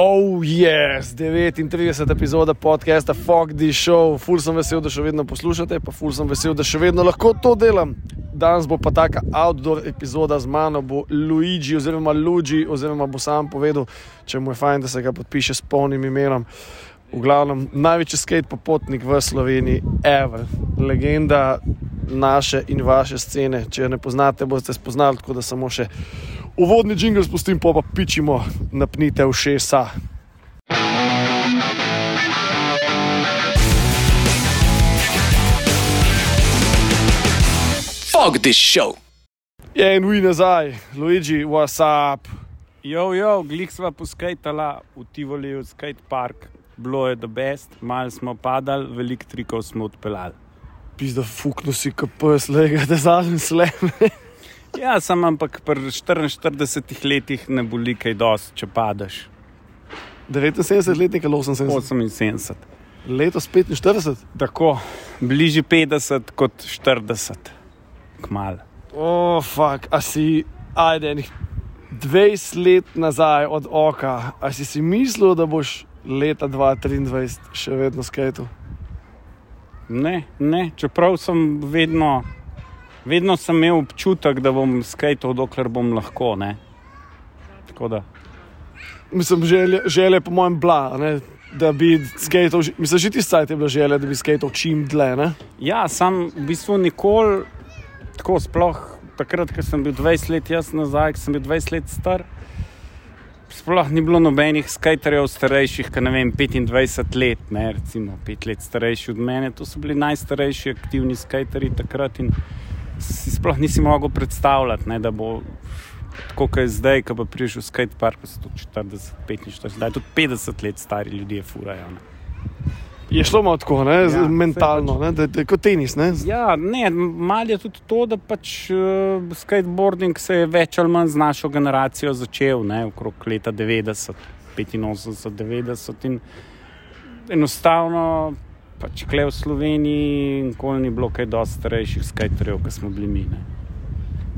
Oh, yes, 39. epizoda podcasta Fog the Show. Ful sem vesel, da še vedno poslušate, pa ful sem vesel, da še vedno lahko to delam. Danes bo pa taka outdoor epizoda z mano, bo Luigi oziroma Luigi, oziroma bo sam povedal, če mu je fajn, da se ga podpiše s polnim imenom. V glavnem, največji skate popotnik v Sloveniji, Ever, legenda naše in vaše scene. Če jo ne poznate, boste spoznali, tako da samo še uvodni jingle spustim, pa pa pičimo, napnite v šesa. Fuck this show. Je in vi nazaj, Luigi, what's up? Jo, jo, glik sva poskajtala v Tivoli, v skate park, bilo je the best, malo smo padali, veliko trikov smo odpeljali. Pizda, fukno si KP, slega, da zadnji slem. Ja, sem ampak pri 44 letih ne boli kaj dosti, če padeš. 79 letnik ali 78? 78. Letos 45. Tako, bližje 50 kot 40. Kmal. O, oh, fuk, a si, ajde, enih 20 let nazaj od oka, a si si mislil, da boš leta 2023 še vedno skajal? Ne, ne, čeprav sem vedno, vedno sem imel občutek, da bom skajal, dokler bom lahko. Ne. Tako da. Mislim, želje, želje po mojem, bla, ne? da bi skajal. Mislim, že ti stajte bila želja, da bi skajal čim dlje. Ne? Ja, sem v bistvu nikoli, tako sploh takrat, ko sem bil 20 let, jaz nazaj, ko sem bil 20 let star. Sploh ni bilo nobenih skaterjev starejših, kot ne vem, 25 let, ne, recimo 5 let starejši od mene. To so bili najstarejši aktivni skaterji takrat in si sploh nisi mogel predstavljati, ne, da bo tako, kot je zdaj, ko pa priješ v skate park, pa so to 40, 45, zdaj tudi 50 let stari ljudje furajo. Ne. Je šlo malo tako, ne, Ja, mentalno, ne, da, da kot tenis. Ne? Ja, ne, malo je tudi to, da pač uh, skateboarding se je več ali manj z našo generacijo začel, ne, okrog leta 90, 85, 90. In enostavno, pač kle v Sloveniji, nikoli ni bilo kaj dosti starejših skaterjev, kot smo bili mi. Ne.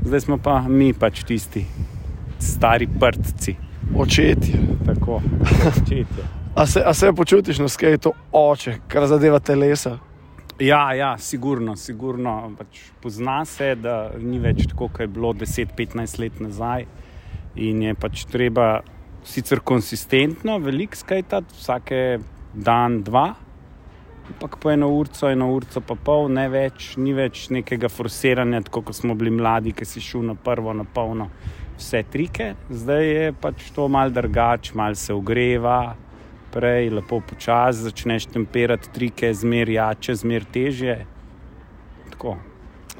Zdaj smo pa mi pač tisti stari prtci. Očetje. Tako, očetje. A se, a se počutiš na skajtu oče, kar zadeva telesa? Ja, ja, sigurno, sigurno. Pač pozna se, da ni več tako, kot je bilo 10-15 let nazaj. In je pač treba sicer konsistentno, veliko skajtati, vsake dan, dva, ampak po eno urco, eno urco pa pol, ne več, ni več nekega forsiranja, tako kot smo bili mladi, ki si šel na prvo, na polno, vse trike. Zdaj je pač to mal drugače, mal se ogreva. Prej, lepo počasi začneš temperati trike, zmeraj jače, zmeraj težje. Tako.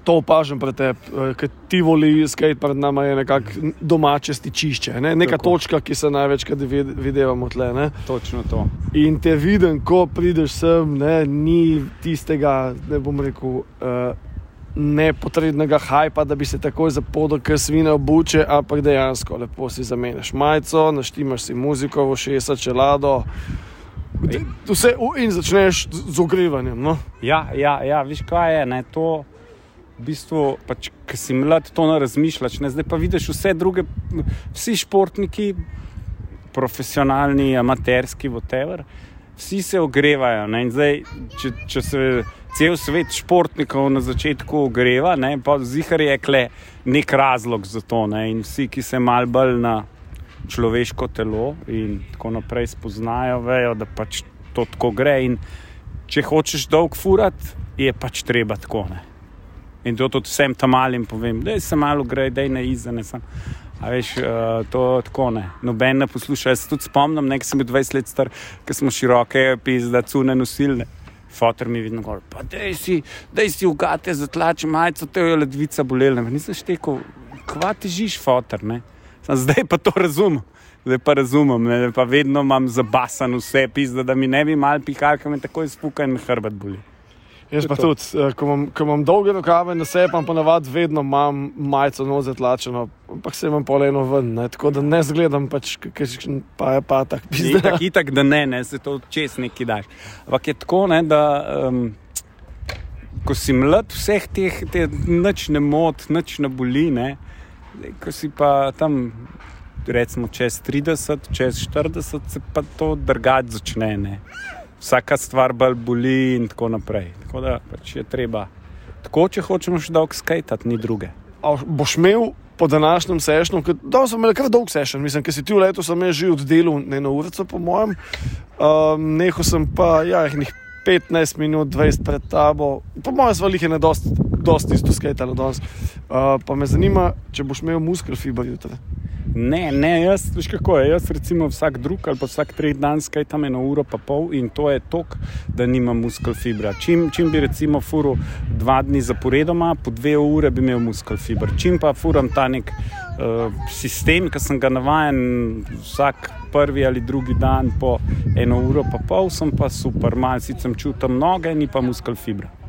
To opažam pred tebi, ker ti voli skate pred nami je nekako domače stičišče, ne? neka Tako. točka, ki se največkrat vid- videvamo tle. Ne? Točno to. In te vidim, ko prideš sem, ne, ni tistega, ne bom rekel, uh, nepotrebnega hajpa, da bi se takoj zapodal, ker svine obuče, ampak dejansko lepo si zamenjaš majico, naštimaš si muziko, všesa čelado. Vse, in začneš z ogrevanjem. No? Ja, ja, ja, veš kaj je, ne, to v bistvu, pač, ki si mlad, to ne razmišljaš. Ne, zdaj pa vidiš vse druge, vsi športniki, profesionalni, amaterski, whatever, vsi se ogrevajo. Ne, in zdaj, če, če se cel svet športnikov na začetku ogreva, ne, pa zihar je kle nek razlog za to. Ne, in vsi, ki se mal bolj na človeško telo in tako naprej spoznajo, vejo, da pač to tako gre. In če hočeš dolg furat, je pač treba tako. Ne. In to tudi vsem tam malim povem, da se malo gre, da je na izene. A veš, uh, to tako ne. Noben ne posluša. Jaz se tudi spomnim, nekaj sem bil 20 let star, ker smo široke, pizda, cune nosilne. Fotor mi je vedno govoril, pa dej si, dej si ugate, zatlači majico, te je ledvica bolela. Nisem štekel, kva težiš, fotor, ne. Sam zdaj pa to razumem. Zdaj pa razumem, ne, pa vedno imam zabasan vse, pizda, da mi ne bi mal pihal, ker me tako izpuka in hrbet boli. Jaz pa tudi, eh, ko imam, ko imam dolge rokave na sebi, pa ponavadi vedno imam majico noč zatlačeno, ampak se imam poleno ven, ne? tako da ne zgledam, pač, pa je pa tak pizda. Itak, itak, da ne, ne se to čez neki daš. Ampak je tako, ne, da um, ko si mlad, vseh teh te, nič ne mot, nič ne boli. Ne, ko si pa tam recimo čez 30, čez 40, se pa to drugače začne. Ne. Vsaka stvar bolj boli in tako naprej. Tako da pač je treba. Tako, če hočemo še dolgo skajtati, ni druge. A boš imel po današnjem sešnu, da so imeli kar dolg sešen, mislim, ker si ti v letu sem že oddelal eno uro, po mojem, um, nehal sem pa ja, nekaj 15 minut, 20 pred tabo, po mojem, zvalih je ne dosti, dosti isto skajtalo danes. Uh, pa me zanima, če boš imel muskel fiber jutri. Ne, ne, jaz, veš kako je. Jaz recimo vsak drug ali pa vsak tretji dan skaj tam eno uro pa pol in to je tok, da nimam muskel fibra. Čim, čim bi recimo furo dva dni zaporedoma, po dve ure bi imel muskel fibra. Čim pa furam ta nek uh, sistem, ki sem ga navajen vsak prvi ali drugi dan po eno uro pa pol, sem pa super, malce sem čutil noge, ni pa muskel fibra.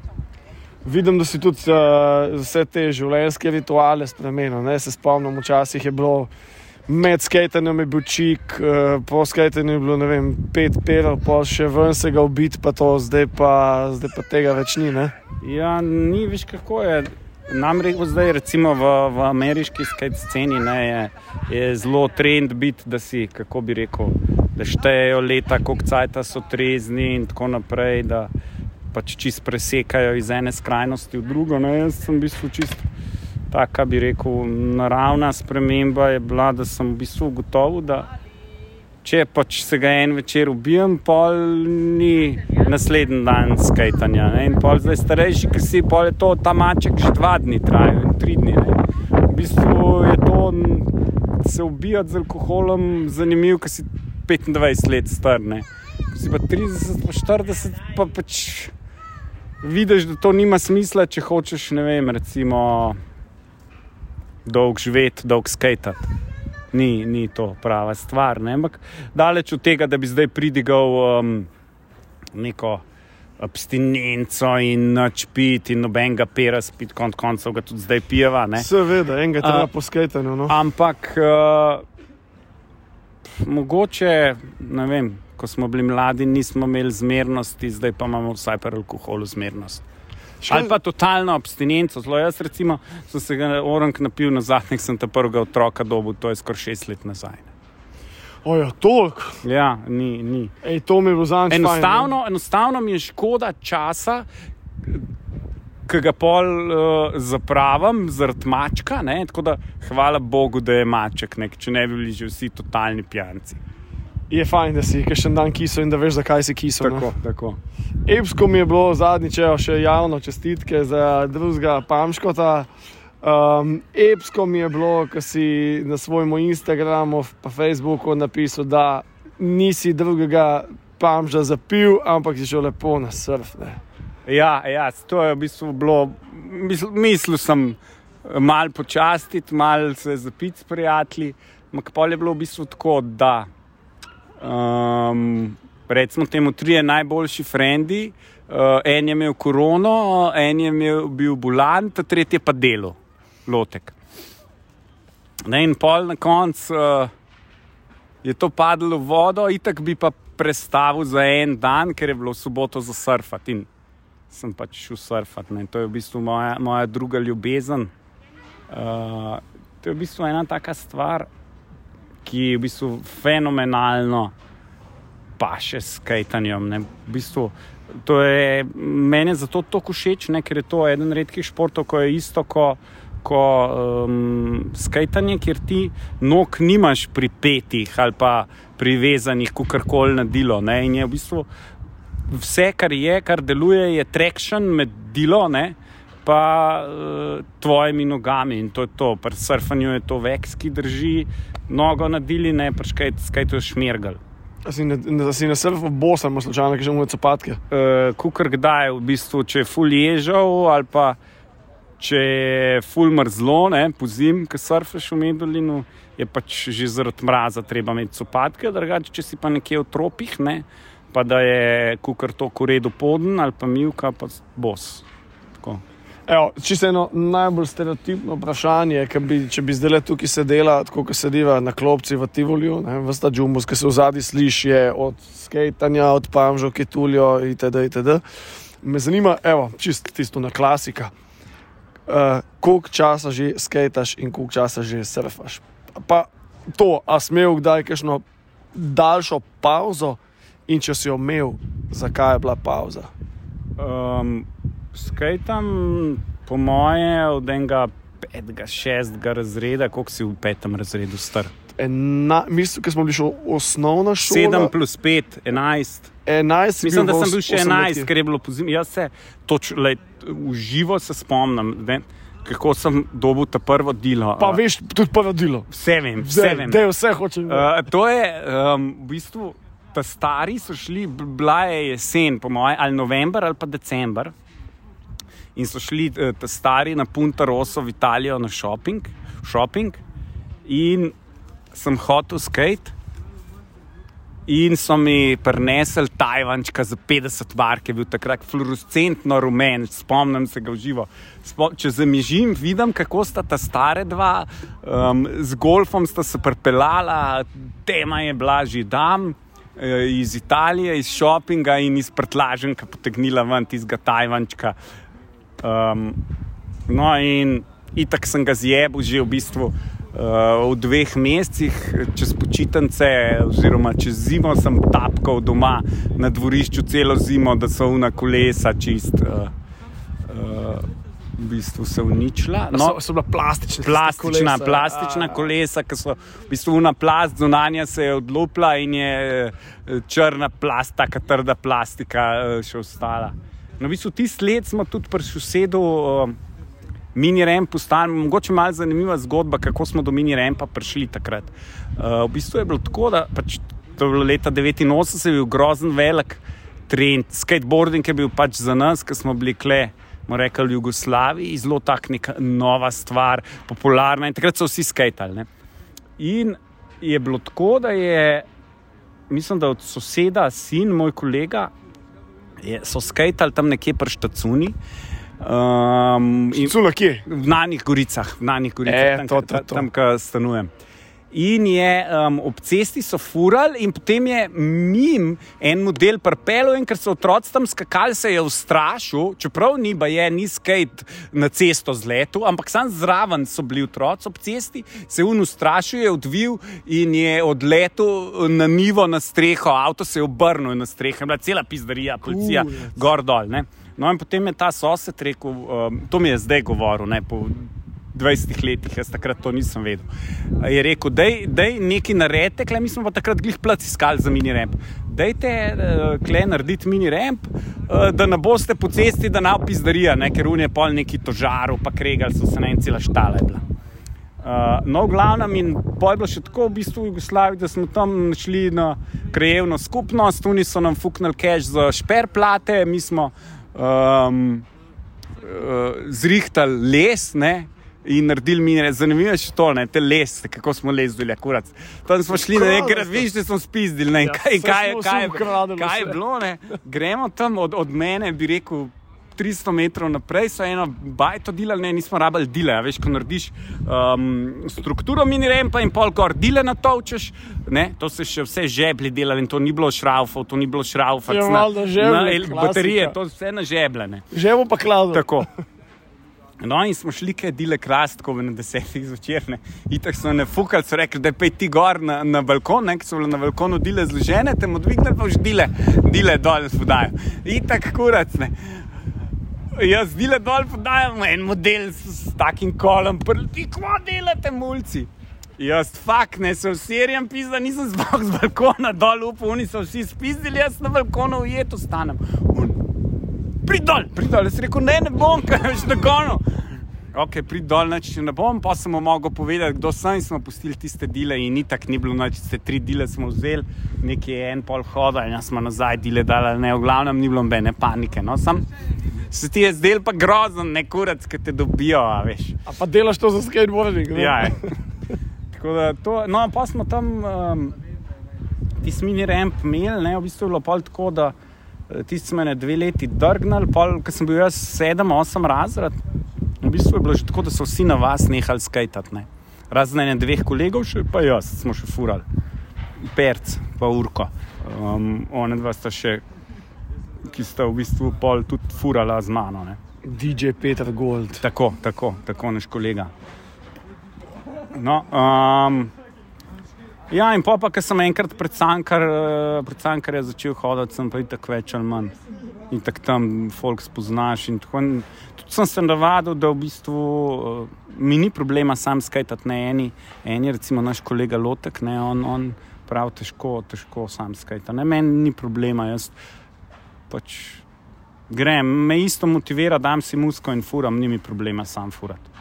Vidim, da si tudi uh, vse te življenjske rituale spremenil. Ne? Se spomnim, včasih je bilo med skatenjem je bil čik, uh, po skatenju je bilo vem, pet perov, pa še ven se ga ubiti, pa to zdaj pa, zdaj pa tega več ni. Ne? Ja, ni več kako je. Namreč zdaj, recimo v, v ameriški skate sceni, ne, je, je zelo trend biti, da si, kako bi rekel, da štejejo leta, koliko cajta so trezni in tako naprej, da pač čist presekajo iz ene skrajnosti v drugo. Ne, jaz sem v bistvu čist taka, bi rekel, naravna sprememba je bila, da sem v bistvu ugotovil, da če pač se ga en večer ubijem, pol ni naslednji dan skajtanja. Ne? In pol zdaj starejši, ki si pol je to ta maček že dva dni traja in tri dni. Ne? V bistvu je to se ubijati z alkoholom zanimivo, ker si 25 let star. Ne? Si pa 30, pa 40, pa pač vidiš, da to nima smisla, če hočeš, ne vem, recimo dolg živeti, dolg skajati. Ni, ni to prava stvar. Ne? Ampak daleč od tega, da bi zdaj pridigal um, neko abstinenco in noč pit in nobenega pera spit, konc koncev ga tudi zdaj pijeva. Seveda, enega treba uh, poskajati. No? Ampak uh, mogoče, ne vem, ko smo bili mladi, nismo imeli zmernosti, zdaj pa imamo vsaj pri alkoholu zmernost. Šel... Ali pa totalno abstinenco. Zelo jaz, recimo, sem se ga orang napil na zadnjih, sem ta prvega otroka dobil, to je skoraj šest let nazaj. Ojo, toliko. Ja, ni. ni. Ej, to mi je bilo zanimivo. Enostavno, enostavno mi je škoda časa, ki ga pol uh, zapravim zaradi mačka. Ne? Tako da hvala Bogu, da je maček, ne? če ne bi bili že vsi totalni pijanci je fajn, da si še en dan kiso in da veš, zakaj si kiso. Tako, tako. Epsko mi je bilo zadnjič, še javno čestitke za drugega Pamškota. Um, epsko mi je bilo, ko si na svojem Instagramu in Facebooku napisal, da nisi drugega Pamža zapil, ampak si šel lepo na surf. Ne. Ja, ja, to je v bistvu bilo, misl, mislil sem malo počastiti, malo se zapiti s prijatelji, ampak pa je bilo v bistvu tako, da um, recimo temu, tri najboljši frendi. Uh, en je imel korono, en je imel, bil bulan, ta tretji pa delo, lotek. Ne, in pol na koncu uh, je to padlo v vodo, itak bi pa prestavil za en dan, ker je bilo soboto za surfati. In sem pač šel surfati. To je v bistvu moja, moja druga ljubezen. Uh, to je v bistvu ena taka stvar ki v bistvu fenomenalno paše s kajtanjem. V bistvu, je, meni zato tako všeč, ne, ker je to eden redkih športov, ko je isto kot ko, um, skajtanje, kjer ti nog nimaš pri petih ali pa privezanih, kako koli na delo. Ne, in je v bistvu vse, kar je, kar deluje, je traction med delo. Ne, pa uh, tvojimi nogami in to je to. Pri surfanju je to veks, ki drži nogo na dili, ne pa kaj, kaj to šmirgal. Da si na surfu bosam, slučajno, ki že imaš opatke. Uh, Kukor kdaj, v bistvu, če je ful ježal ali pa če je ful mrzlo, ne, po zim, ki surfaš v Medulinu, je pač že zaradi mraza treba imeti opatke, drugače, če si pa nekje v tropih, ne, pa da je kukor to koredo poden ali pa milka, pa bos. Tako. Evo, čisto eno najbolj stereotipno vprašanje, bi, če bi zdaj tukaj sedela, tako kot sediva na klopci v Tivoliju, vsta džumbus, ki se v zadnji sliši, od skejtanja, od pamžo, ki tulijo itd. itd. Me zanima, evo, čisto tisto na klasika. Uh, koliko časa že skejtaš in koliko časa že surfaš? Pa to, a smel kdaj kakšno daljšo pauzo in če si jo imel, zakaj je bila pauza? Um, Skajtam, po moje, od enega petega, šestega razreda, koliko si v petem razredu star. Ena, mislim, da smo bili še v osnovna šola. 7 plus 5, 11. 11 si Mislim, da sem bil še 11, osemletki. ker je bilo pozimi. Jaz se toč, lej, v živo se spomnim, ne, kako sem dobil ta prvo delo. Pa Uh, veš, tudi povedilo. Vse vem, vse vem. Da je vse hočem. Uh, to je um, v bistvu. Ta stari so šli, bila je jesen, po mojem, ali november ali pa december. In so šli eh, ta stari na Punta Rosso v Italijo na shopping, shopping in sem hotel skate. In so mi prinesli Tajvančka za 50 bar, ki je bil takrat fluorescentno rumen, spomnim se ga v živo. Spom če zamižim, vidim, kako sta ta stare dva, um, z golfom sta se pripeljala, tema je bila že dam. eh, Iz Italije, iz šopinga in iz prtlaženka potegnila ven tistega Tajvančka. Um, no, in itak sem ga zjebil že v bistvu uh, v dveh mesecih, čez počitnice, oziroma čez zimo sem tapkal doma na dvorišču celo zimo, da so una kolesa čist. Uh, uh, V bistvu se uničila. no, so, so bila plastična, Plastična, kolesa. plastična A, kolesa, ki so v bistvu na plast, zunanja se je odlupila in je eh, črna plast, taka trda plastika eh, še ostala. No, v bistvu tisti let smo tudi pri sosedu uh, mini rempu stali, mogoče malo zanimiva zgodba, kako smo do mini rempa prišli takrat. Uh, v bistvu je bilo tako, da pač, to je bilo leta 89, je bil grozen velik trend, skateboarding je bil pač za nas, ki smo bili kle. Rekli v Jugoslaviji, zelo tak neka nova stvar, popularna in takrat so vsi skajtali. In je bilo tako, da je, mislim, da od soseda, sin, moj kolega, je, so skajtali tam nekje pri Štacuni. Um, in, Cula, kje? v Nanih goricah, v Nanih goricah, E, tam, to, to, to. tam, kjer stanujem. In je um, ob cesti so furali, in potem je mim en model prpelo, in ker so otroci tam skakali, se je ustrašil, čeprav ni ba je, ni skate na cesto zletu, ampak sam zraven so bili otroci ob cesti, se je un ustrašil, je odvil in je odletel na nivo na streho, avto se je obrnil na streho, je bila cela pizdarija, policija, Kurec. gor dol. Ne? No, in potem je ta sosed rekel, um, to mi je zdaj govoril, ne, po 20 letih, jaz takrat to nisem vedel. Je rekel, da je nekaj naredite, kle, mi smo pa takrat glih plat iskali za mini ramp. Dajte, uh, kle, narediti mini ramp, uh, da ne boste po cesti, da ne opizdarija, ne, ker unije pol neki tožaru, pa kregali so se na en cela štala je bila. Uh, no, v glavnem, in pol je bilo še tako v bistvu v Jugoslaviji, da smo tam šli na krajevno skupnost, oni so nam fuknili cache za šperplate, mi smo um, uh, zrihtali les. Ne? In naredili mine, zanimivo je še to, ne, te les, kako smo lezili, akurat. Tam smo šli na nekaj različnih, smo spizdili, ne, Ja, kaj, kaj, vsi kaj, ukradli kaj je bilo, ne. Gremo tam od, od mene, bi rekel. 300 metrov naprej so eno bajto delali, ne, nismo rabili dile. a Veš, ko narediš um, strukturo mini rempa in pol gor dile na to učeš, ne, to se še vse žeblji delali in to ni bilo šraufov, to ni bilo šraufov. Ja, valjda žeblji, klasika. baterije, to vse na žebljene. Že bo pa kladno. Tako. In smo šli, kaj dile krastko na desetih zvečer. ne. Itak so ne fukali, so rekli, da je pej ti gor na, na balkon, ne, ki so bile na balkonu dile zložene, te odvigne pa už dile, dile dol podajo. Itak kurac. Ne. Jaz dile dol podajam en model s, s takim kolom, prti, kva delate, mulci. Jaz, fakt, ne, se vserijem pizda, nisem zbog z balkona dol, upam, oni so vsi spizdili, jaz na balkonu ujet ostanem. Un, Prid dol, prid dol. Jaz rekel, ne, ne bom, kaj več na konu. Ok, prid dol, neč ne bom, pa sem mu mogel povedati, kdo sem in smo pustili tiste dile in ni tako, ni bilo noč, te tri dile smo vzeli, nekaj je en pol hoda in smo nazaj dile dali, ne, v glavnem ni bilo nobene panike, no, sam. Se ti je zdel pa grozen, ne kurac, ki te dobijo, a veš. A pa delaš to za skateboarding? ne? Ja, je. tako da to, no, pa smo tam um, tisti mini ramp imeli, ne, v bistvu je bilo pol tako, da tisti smo me dve leti drgnili, pol, ko sem bil jaz sedem, osem razred. V bistvu je bilo že tako, da so vsi na vas nehali skajtati. Ne. Razen ene dveh kolegov, še, pa jaz smo še furali. Perc, pa urko. Um, one dva sta še, ki sta v bistvu pol tudi furala z mano. Ne. DJ Peter Gold. Tako, tako, tako naš kolega. No, um, Ja, in pa, ker sem enkrat pred Cankar, eh, pred Cankarjem začel hoditi, sem pa in tako več ali manj. In tako tam folk spoznaš. in tako. In Tudi sem se navadil, da v bistvu uh, mi ni problema sam skajtati na eni, eni, recimo naš kolega Lotek, ne, on, on prav težko, težko sam skajta. Ne, meni ni problema, jaz pač grem, me isto motivira, dam si musko in furam, ni mi problema sam furati.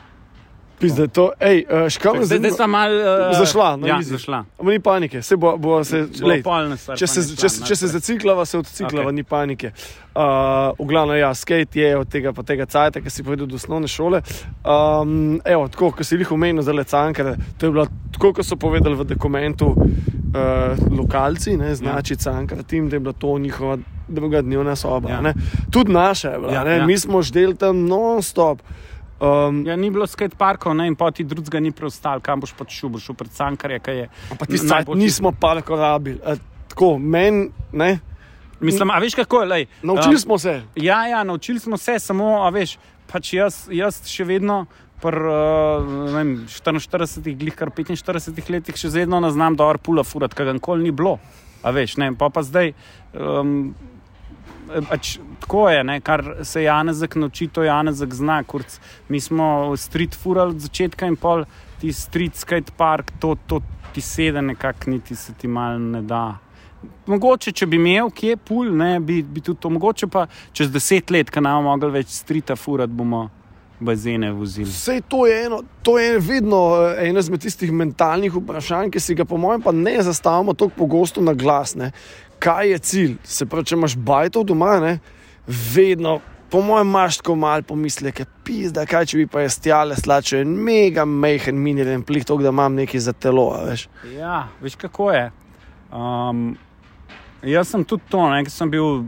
Pizda, to, ej, uh, škam Zdaj, zdaj sem mal uh, Zašla, no, ja, easy. zašla. Ni panike, se bo, bo se, lej, stvar, če, se, ne če, če se zaciklava, se odciklava, okay. ni panike. Uh, v glavnem, ja, skate je od tega, pa tega cajta, ki si povedal do osnovne šole. Um, evo, tako, ko si jih omenil za lecankare, to je bilo tako, kot so povedali v dokumentu uh, lokalci, ne, znači ja. cankar, tim, da je bila to njihova druga dnevna soba. Ja. Ja. Tudi naša je bila, Ja, ja, ja. mi smo ždel tam non-stop. Um, Ja, ni bilo skate parkov, ne, in poti drugega ni preostal, kam boš pač šel, boš šel pred Cankarje, kaj je. pa ti cajt najboljši- nismo parko rabili. Uh, tako, meni, ne, Mislim, a veš kako je, lej. naučili um, smo se. Ja, ja, naučili smo se, samo, a veš, pač jaz, jaz še vedno. Pr, uh, vem, 44, glih kar 45 letih, še vedno ne znam, je pula furat, kaj nikoli ni bilo. A veš, ne, pa pa zdaj. Um, Pač, tako je, ne, kar se Janezek nauči, to Janezek zna. Kurc, mi smo street furali od začetka in pol, ti street skate park, to, to ti sede nekako, niti se ti mal ne da. Mogoče, če bi imel kje pul, ne, bi, bi tudi to, mogoče pa čez deset let, ko nam mogli več streeta furati, bomo bazene vozili. Vse to je eno, to je vedno eh, eno izmed tistih mentalnih vprašanj, ki si ga, po mojem, pa ne zastavimo tako pogosto na glas. Ne. Kaj je cilj? Se pravi, če imaš bajtov doma, ne, vedno, po mojem, imaš tako malo pomisleke, pizda, kaj če bi pa jaz stjale slačil en mega mehen miniren plih, to, da imam nekaj za telo. Veš. Ja, veš kako je. Um, jaz sem tudi to, ne, ker sem bil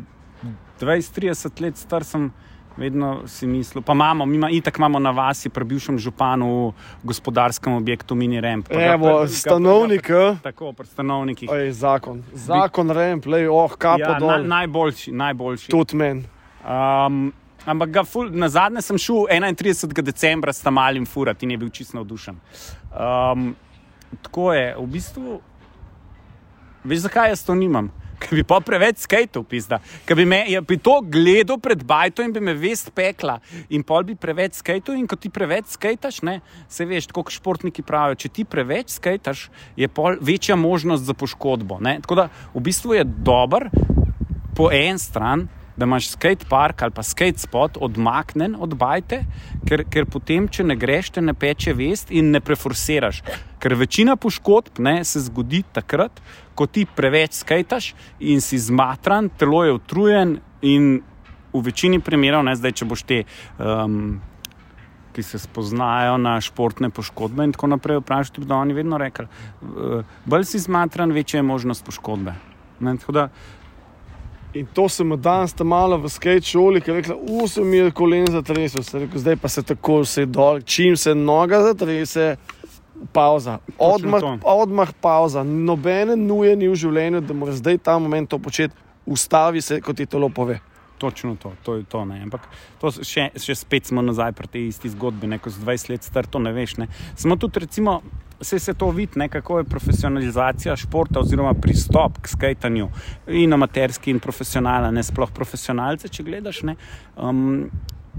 20-30 let star, sem vedno si mislil. Pa imamo, mi ima, itak imamo na vasi, pri bivšem županu v gospodarskem objektu Mini Ramp. Evo, stanovnik, eh? Tako, pri stanovnikih. Oj, zakon, zakon, remp, lej, oh, kapo Ja, na, dol. najboljši, najboljši. Tudi meni. Um, ampak ga ful, na zadnje sem šel 31. decembra s tam malim furat in je bil čisto navdušen. Um, tako je, v bistvu. Veš, zakaj jaz to nimam? Ker bi pa preveč skajtov, pizda. Ker bi, me, ja, bi to gledal pred bajto in bi me vest pekla. In pol bi preveč skajtov in ko ti preveč skajtaš, ne, se veš, tako kot športniki pravijo, če ti preveč skajtaš, je pol večja možnost za poškodbo. Ne. Tako da v bistvu je dober po en stran, da imaš skate park ali pa skate spot odmaknen od bajte, ker, ker potem, če ne greš, te ne peče vest in ne preforsiraš. Ker večina poškodb ne, se zgodi takrat, ko ti preveč skajtaš in si zmatran, telo je utrujen in v večini primerov, ne, zdaj, če boš te. Um, Ki se spoznajo na športne poškodbe, in tako naprej, vprašati, da oni vedno rekli, uh, bolj si zmatran, večja je možnost poškodbe. Ne, da, In to sem danes tam malo v skate šoli, ki je rekla, usem mi je kolen zatresel, se rekel, zdaj pa se tako vse dol, čim se noga zatrese, pauza. Odmah, odmah pauza. Nobene nuje ni v življenju, da moraš zdaj ta moment to početi, ustavi se, kot ti telo pove. Točno to, to je to. Ne. Ampak to še, še spet smo nazaj pri tej isti zgodbi, ne, ko si 20 let star, to ne veš. Ne. Samo tudi, recimo, se, se to vidi, ne, kako je profesionalizacija športa oziroma pristop k skajtanju, in amaterski, in profesionalen, ne sploh profesionalce, če gledaš. Ne, um,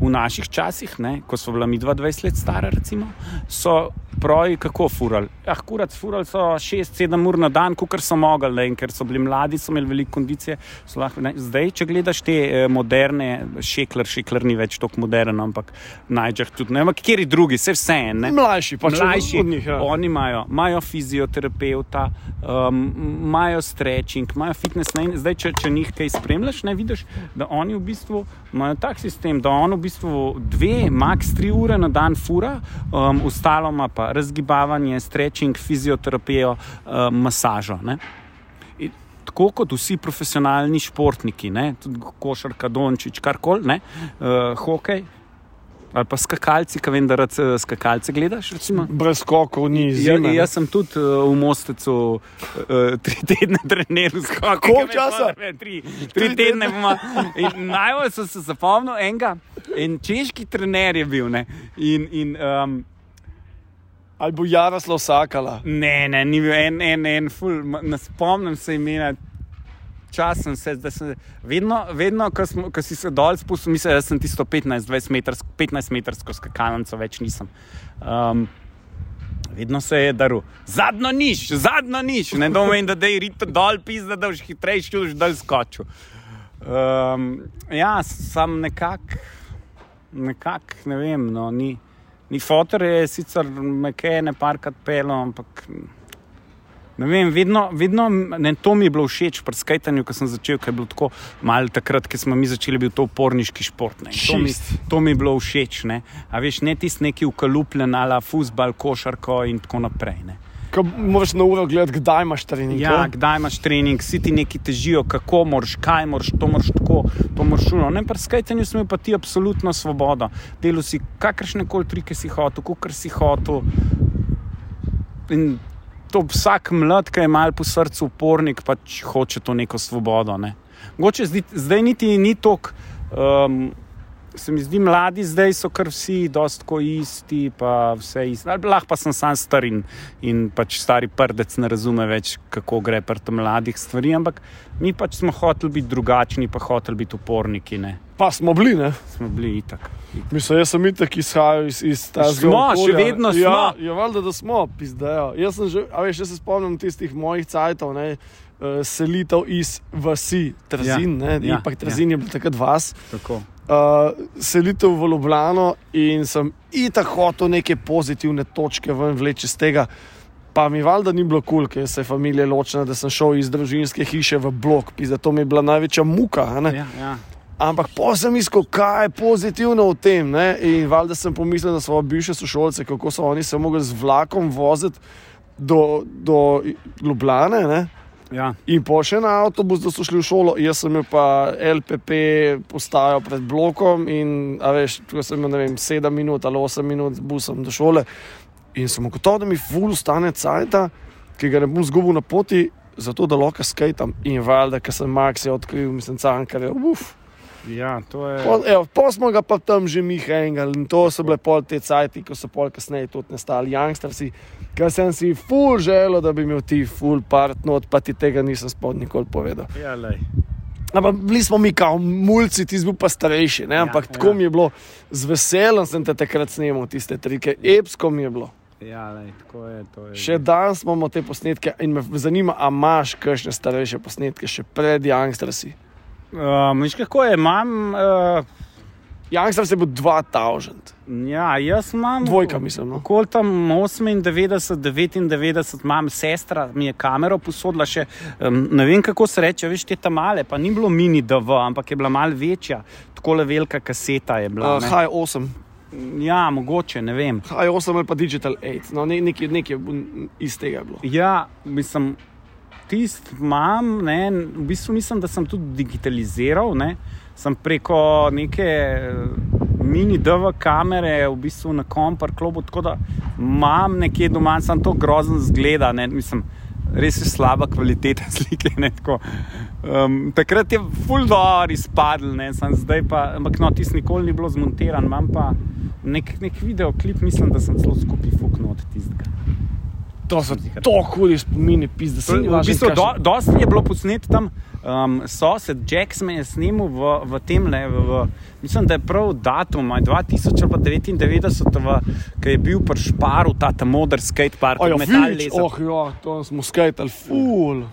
v naših časih, ne, ko so bila mi 22 let stara, recimo, so proji kako furali. Ah, kurat, furali so 6-7 ur na dan, kot so mogli, ne, in ker so bili mladi, so imeli veliko kondicije. Lahko, ne. Zdaj, če gledaš te eh, moderne, šekler, šekler ni več tako moderen, ampak najdžah tudi ne, ampak kjeri drugi, se vse en. ne. Mlajši, pač Mlajši, od njih. Ja. oni imajo, imajo fizioterapeuta, um, imajo stretching, imajo fitness. Ne, zdaj, če, če njih kaj spremljaš, ne vidiš, da oni v bistvu imajo tak sistem, da on v bistvu dve, max tri ure na dan fura, um, ostalo ima pa razgibavanje, stretching, fizioterapijo, um, masažo. Ne. Tako kot vsi profesionalni športniki, ne, tudi košarka, dončič, karkoli, uh, hokej. Ali pa skakalci, ki vem, da rad eh, skakalce gledaš. Recimo. Brez skokov ni Ja, zime. jaz sem tudi uh, v Mostecu uh, tri tedne treniral s kakom. Koliko časa? Tri, tri tedne bomo. In Najbolj sem se zapomnil enega, en češki trener je bil. Ne? In, in, um, Ali bo Jaroslav Sakala? Ne, ne, ni bil en, en, en, ful, ne spomnim se imena. Čas sem se, da sem vedno, vedno ko, smo, ko si se dol spustil, mislim, da sem tisto 15-20 metrsko, 15 metrsko skakalnico več nisem. Um, vedno se je daril, zadnjo niš, zadnjo niš, ne domem, da je rito dol, pizda, da boš hitrejši, da boš dol skočil. Um, ja, sam nekako, nekak, ne vem, no, ni. Ni fotor je sicer meke, ne parkrat pelo, ampak ne vem, vedno, vedno ne, to mi je bilo všeč pri skajtanju, ko sem začel, ker je bilo tako malo takrat, ko smo mi začeli, bil to uporniški šport. Ne. To, mi, to mi je bilo všeč. Ne. A veš, ne tisti neki ukalupljen ala fusbal, košarko in tako naprej. Ne. Ko moraš na uro gledati, kdaj imaš trening. Ja, kdaj imaš trening, vsi ti neki težijo, kako moraš, kaj moraš, to moraš tako, to moraš šuno. Ne, pri skajtanju smo pa ti absolutno svobodo. Delo si kakršne koli trike si hotel, kar si hotel. In to vsak mlad, ki je mal po srcu upornik, pač hoče to neko svobodo. Ne. Mogoče zdi, zdaj niti ni tok. Um, Se mi zdi, mladi zdaj so kar vsi, dostko isti, pa vse isto. Lahko pa sem sam star in, in pač stari prdec ne razume več, kako gre pri tem mladih stvari, ampak mi pač smo hoteli biti drugačni, pa hoteli biti uporniki. Ne. Pa smo bili, ne? Smo bili itak. Mislim, jaz sem itek izhajal iz, iz tega Smo, še vedno smo. Ja, je valjda, da smo, pizdejo. Jaz sem že, a veš, jaz se spomnim tistih mojih cajtov, ne, uh, selitev iz vasi, Trzin, Ja, ja, ne, ja, ipak Trzin ja. je bil takrat vas. Tako. Uh, selitev v Ljubljano in sem itak hotel neke pozitivne točke ven vleči iz tega. Pa mi valjda ni bilo kul, cool, ker se je familija ločila, da sem šel iz družinske hiše v blok, zato mi je bila največja muka. Ja, ja. Ampak pa sem iskal, kaj je pozitivno v tem. Ne? In valjda sem pomislil na svoje bivše sošolce, kako so oni se mogli z vlakom voziti do, do Ljubljane. Ne? Ja. In po še na avtobus, da so šli v šolo, jaz sem imel pa LPP postajo pred blokom. In, veš, ko sem imel vem, 7 minut ali 8 minut z busom do šole. In sem gotovo, da mi ful stane cajt, ki ga ne bom zgubil na poti, zato da lahko skajtam. In valjda, ker sem Max je odkril, mislim, cankar je. Uf. Ja, je. Pol, evo, pol smo ga pa tam že mi hengali in to so bile pol te cajti, ko so pol kasneje tudi nastali youngstersi, ker sem si ful želel, da bi imel ti ful part not, pa ti tega nisem spod nikoli povedal. Ja, lej. Ampak bili smo mi kao mulci, ti bil pa starejši, ne? ampak Ja, ja, tako ja. mi je bilo, z veseljem sem te takrat snimal tiste trike, epsko mi je bilo. Ja, lej, je. To je. Še danes imamo te posnetke in me zanima, a imaš kakšne starejše posnetke, še pred youngstersi. Um, veš, kako je, imam. Uh, Youngsters je bil 2000, ja, jaz imam. dvojka mislim. No? Okoli tam 98, 99, imam sestra, mi je kamero posodila še, um, ne vem kako se reče, veš, te tam male, pa ni bilo mini DV, ampak je bila mal večja, tako le velika kaseta je bila. Uh. High 8. Ja, mogoče, ne vem. High 8 ali pa Digital 8, no, ne, nekaj, nekaj iz tega je bilo. Ja, mislim, tist imam, ne, v bistvu mislim, da sem tudi digitaliziral, ne, sem preko neke eh, mini DV kamere, v bistvu na kompar klobu, tako da imam nekje doma, sem to grozen zgleda, ne, mislim, res je slaba kvaliteta slike. Ne, tako. um, takrat je full dog izpadl, ne, sem zdaj pa, ampak no, tisti nikoli ni bilo zmontiran, imam pa nek, nek videoklip, mislim, da sem celo skupaj fuknil od tistega. To so to hudi spomini, pizda se V bistvu, do, dosti je bilo posnet tam, um, sosed Jacks me je snimil v, v tem le, v, v, mislim, da je prav datum, aj 2000 ali pa 99, v, ki je bil pri Šparu, ta ta moder skatepark, Ojo, metal vič, laser. oh, ja, to smo skajtali, ful.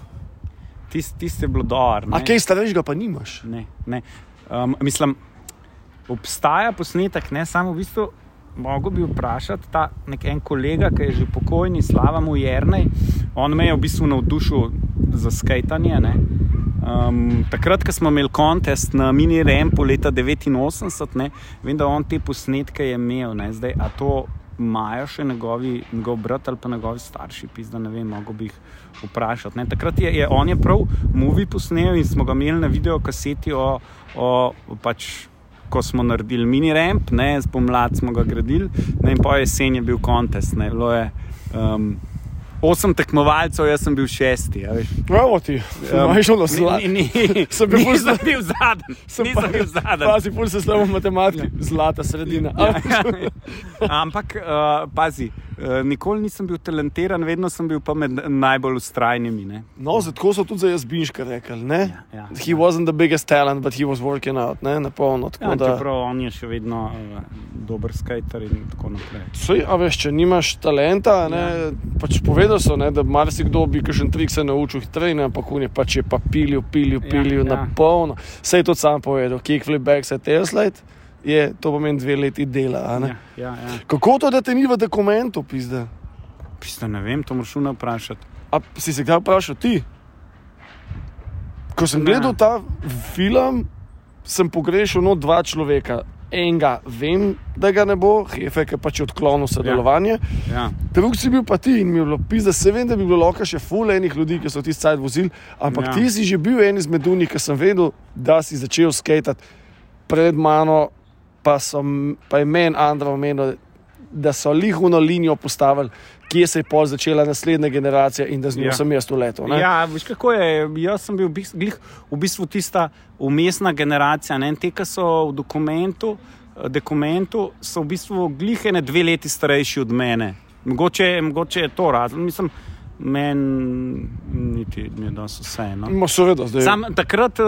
Tist, tist je bilo dor. A kaj starejšega pa nimaš? Ne, ne. Um, mislim, obstaja posnetek, ne samo v bistvu. Mogoče bi vprašati ta nek en kolega, ki je že pokojni, slava mu Jrnej. On me je v bistvu navdušil za skajtanje. ne. Um, takrat, ko smo imeli kontest na mini Rempu leta 89, ne, vem, da on te posnetke je imel. Ne, zdaj, a to imajo še njegovi, njegov brat ali pa njegovi starši, pizda, ne vem, mogo bi jih vprašati. Ne. Takrat je, je on je prav movie posnel in smo ga imeli na videokaseti o, o pač. Ko smo naredili mini ramp, ne, spomladi smo ga gradili, ne, in po jesen je bil kontest. Ne, bilo je um, osem tekmovalcev, jaz sem bil šesti. Evo ti, imaš ni- ni- Sem bil Nisem zla- bil zadnji. Nisem bil zadnji. Pazi, pol se slabo matematiki, zlata sredina. Ja, ja, ja. Ampak, uh, pazi, nikoli nisem bil talentiran, vedno sem bil pa med najbolj ustrajnimi. Ne. No, tako so tudi za Jazbinška rekli. Ne? Ja, ja, He wasn't the biggest talent, but he was working out, ne, na polno. Ja, da, čeprav on je še vedno uh, dober skater in tako naprej. Sej, a veš, če nimaš talenta, ne, Ja. pač povedal so, ne, da marsikdo bi kakšen trik se naučil hitreje, ne, ampak on je pač je pa pilil, pilil, Ja, pilil ja. na polno. Sej to sam povedal, kickflip back se teslate, je to pomeni dve leti dela. Ja, ja, ja. Kako to, da te ni v dokumentu, pizda? Pista, ne vem, to moraš vna vprašati. A si se kdaj vprašal ti? Ko sem Ne. gledal ta film, sem pogrešal no dva človeka. Enega vem, da ga ne bo, Hefe, ki pač je odklonil sodelovanje. Ja. Drug si bil pa ti in mi je bilo pisa, se vem, da bi bilo lahko še ful enih ljudi, ki so ti cajt vozili, ampak Ja. ja. ti si že bil en izmed unih, ki sem vedel, da si začel skatati pred mano, pa, so, pa je meni Andra omenil, da so lihovno linijo postavili, kje se je pol začela naslednja generacija in da z njo Ja. sem jaz uletel. ne. Ja, veš kako je. Jaz sem bil v bistvu, glih, v bistvu tista umestna generacija. Ne? Te, ki so v dokumentu, dokumentu, so v bistvu glihene dve leti starejši od mene. Mogoče, mogoče je to razlog. Mislim, meni niti ni da so vse. No. Seveda, zdaj. Sam takrat, eh,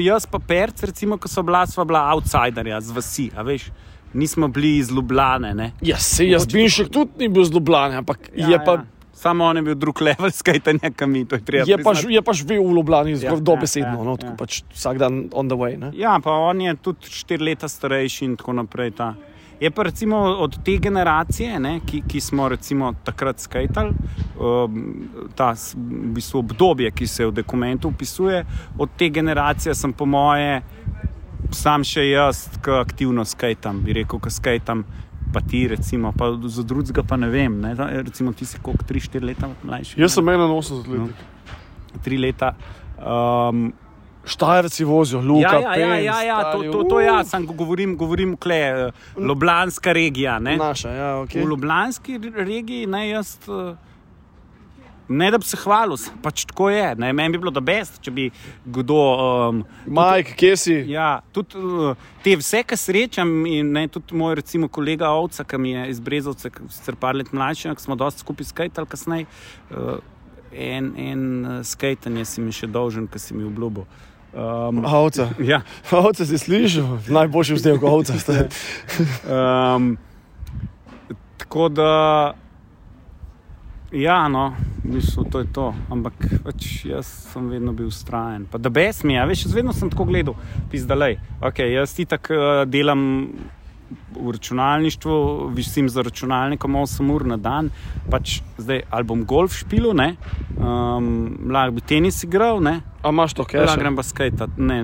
jaz pa Perc, recimo, ko so bila, sva bila outsiderja z vasi, a veš. Nismo bili iz Ljubljane. ne. Ja, se jaz bi še tudi ni bil zlobljen, ampak ja, je pa. Ja. Samo on je bil drug level skajtanja, kam mi to je treba. Je pa, priznati. ž- je pa živel v Ljubljani, Ja, zelo dobesedno, ja, no, ja. tako pač vsak dan on the way. Ne? Ja, pa on je tudi štiri leta starejši in tako naprej. Ta. Je pa recimo od te generacije, ne, ki, ki smo recimo takrat skajtali, um, ta v bistvu obdobje, ki se v dokumentu opisuje, od te generacije sem po moje sam še jaz, ki aktivno skajtam, bi rekel, ki skajtam. Pa ti, recimo, pa za drugega, pa ne vem. Ne? Recimo, ti si koliko, 3-4 leta mlajši. Jaz sem 81 let. No. 3 leta. Um, Štajerci vozijo, Luka. Ja, ja, ja, ja, ja to, to, to ja, sam govorim, govorim kle, eh, Ljubljanska regija. Ne? Naša, ja, ok. V Ljubljanski regiji ne jaz. eh, Ne da bi se hvalil, pač tako je. Ne, meni bi bilo da best, če bi kdo. Um, Mike, kje si? ja, tudi uh, te vse, kar srečam, in ne, tudi moj recimo, kolega Ovca, ki mi je iz Brezovca, sicer par let mlajši, ki smo dosti skupaj skajtali kasneje. Uh, en en uh, skajtanje si mi še dolžen, ki si mi obljubil. Um, Avca. ja, Avca si slišal, najboljši vzdelek avca. Um, tako da, ja, no, mislim, to je to. Ampak pač jaz sem vedno bil ustrajen. Pa da bes mi je, a veš, vedno sem tako gledal, pizdalej. Okay, jaz ti tako uh, delam v računalništvu, visim za računalnikom 8 ur na dan. Pač zdaj ali bom golf špil, um, lahko bi tenis igral, ne. A imaš to Ja, cache? grem pa skajtat. Ne,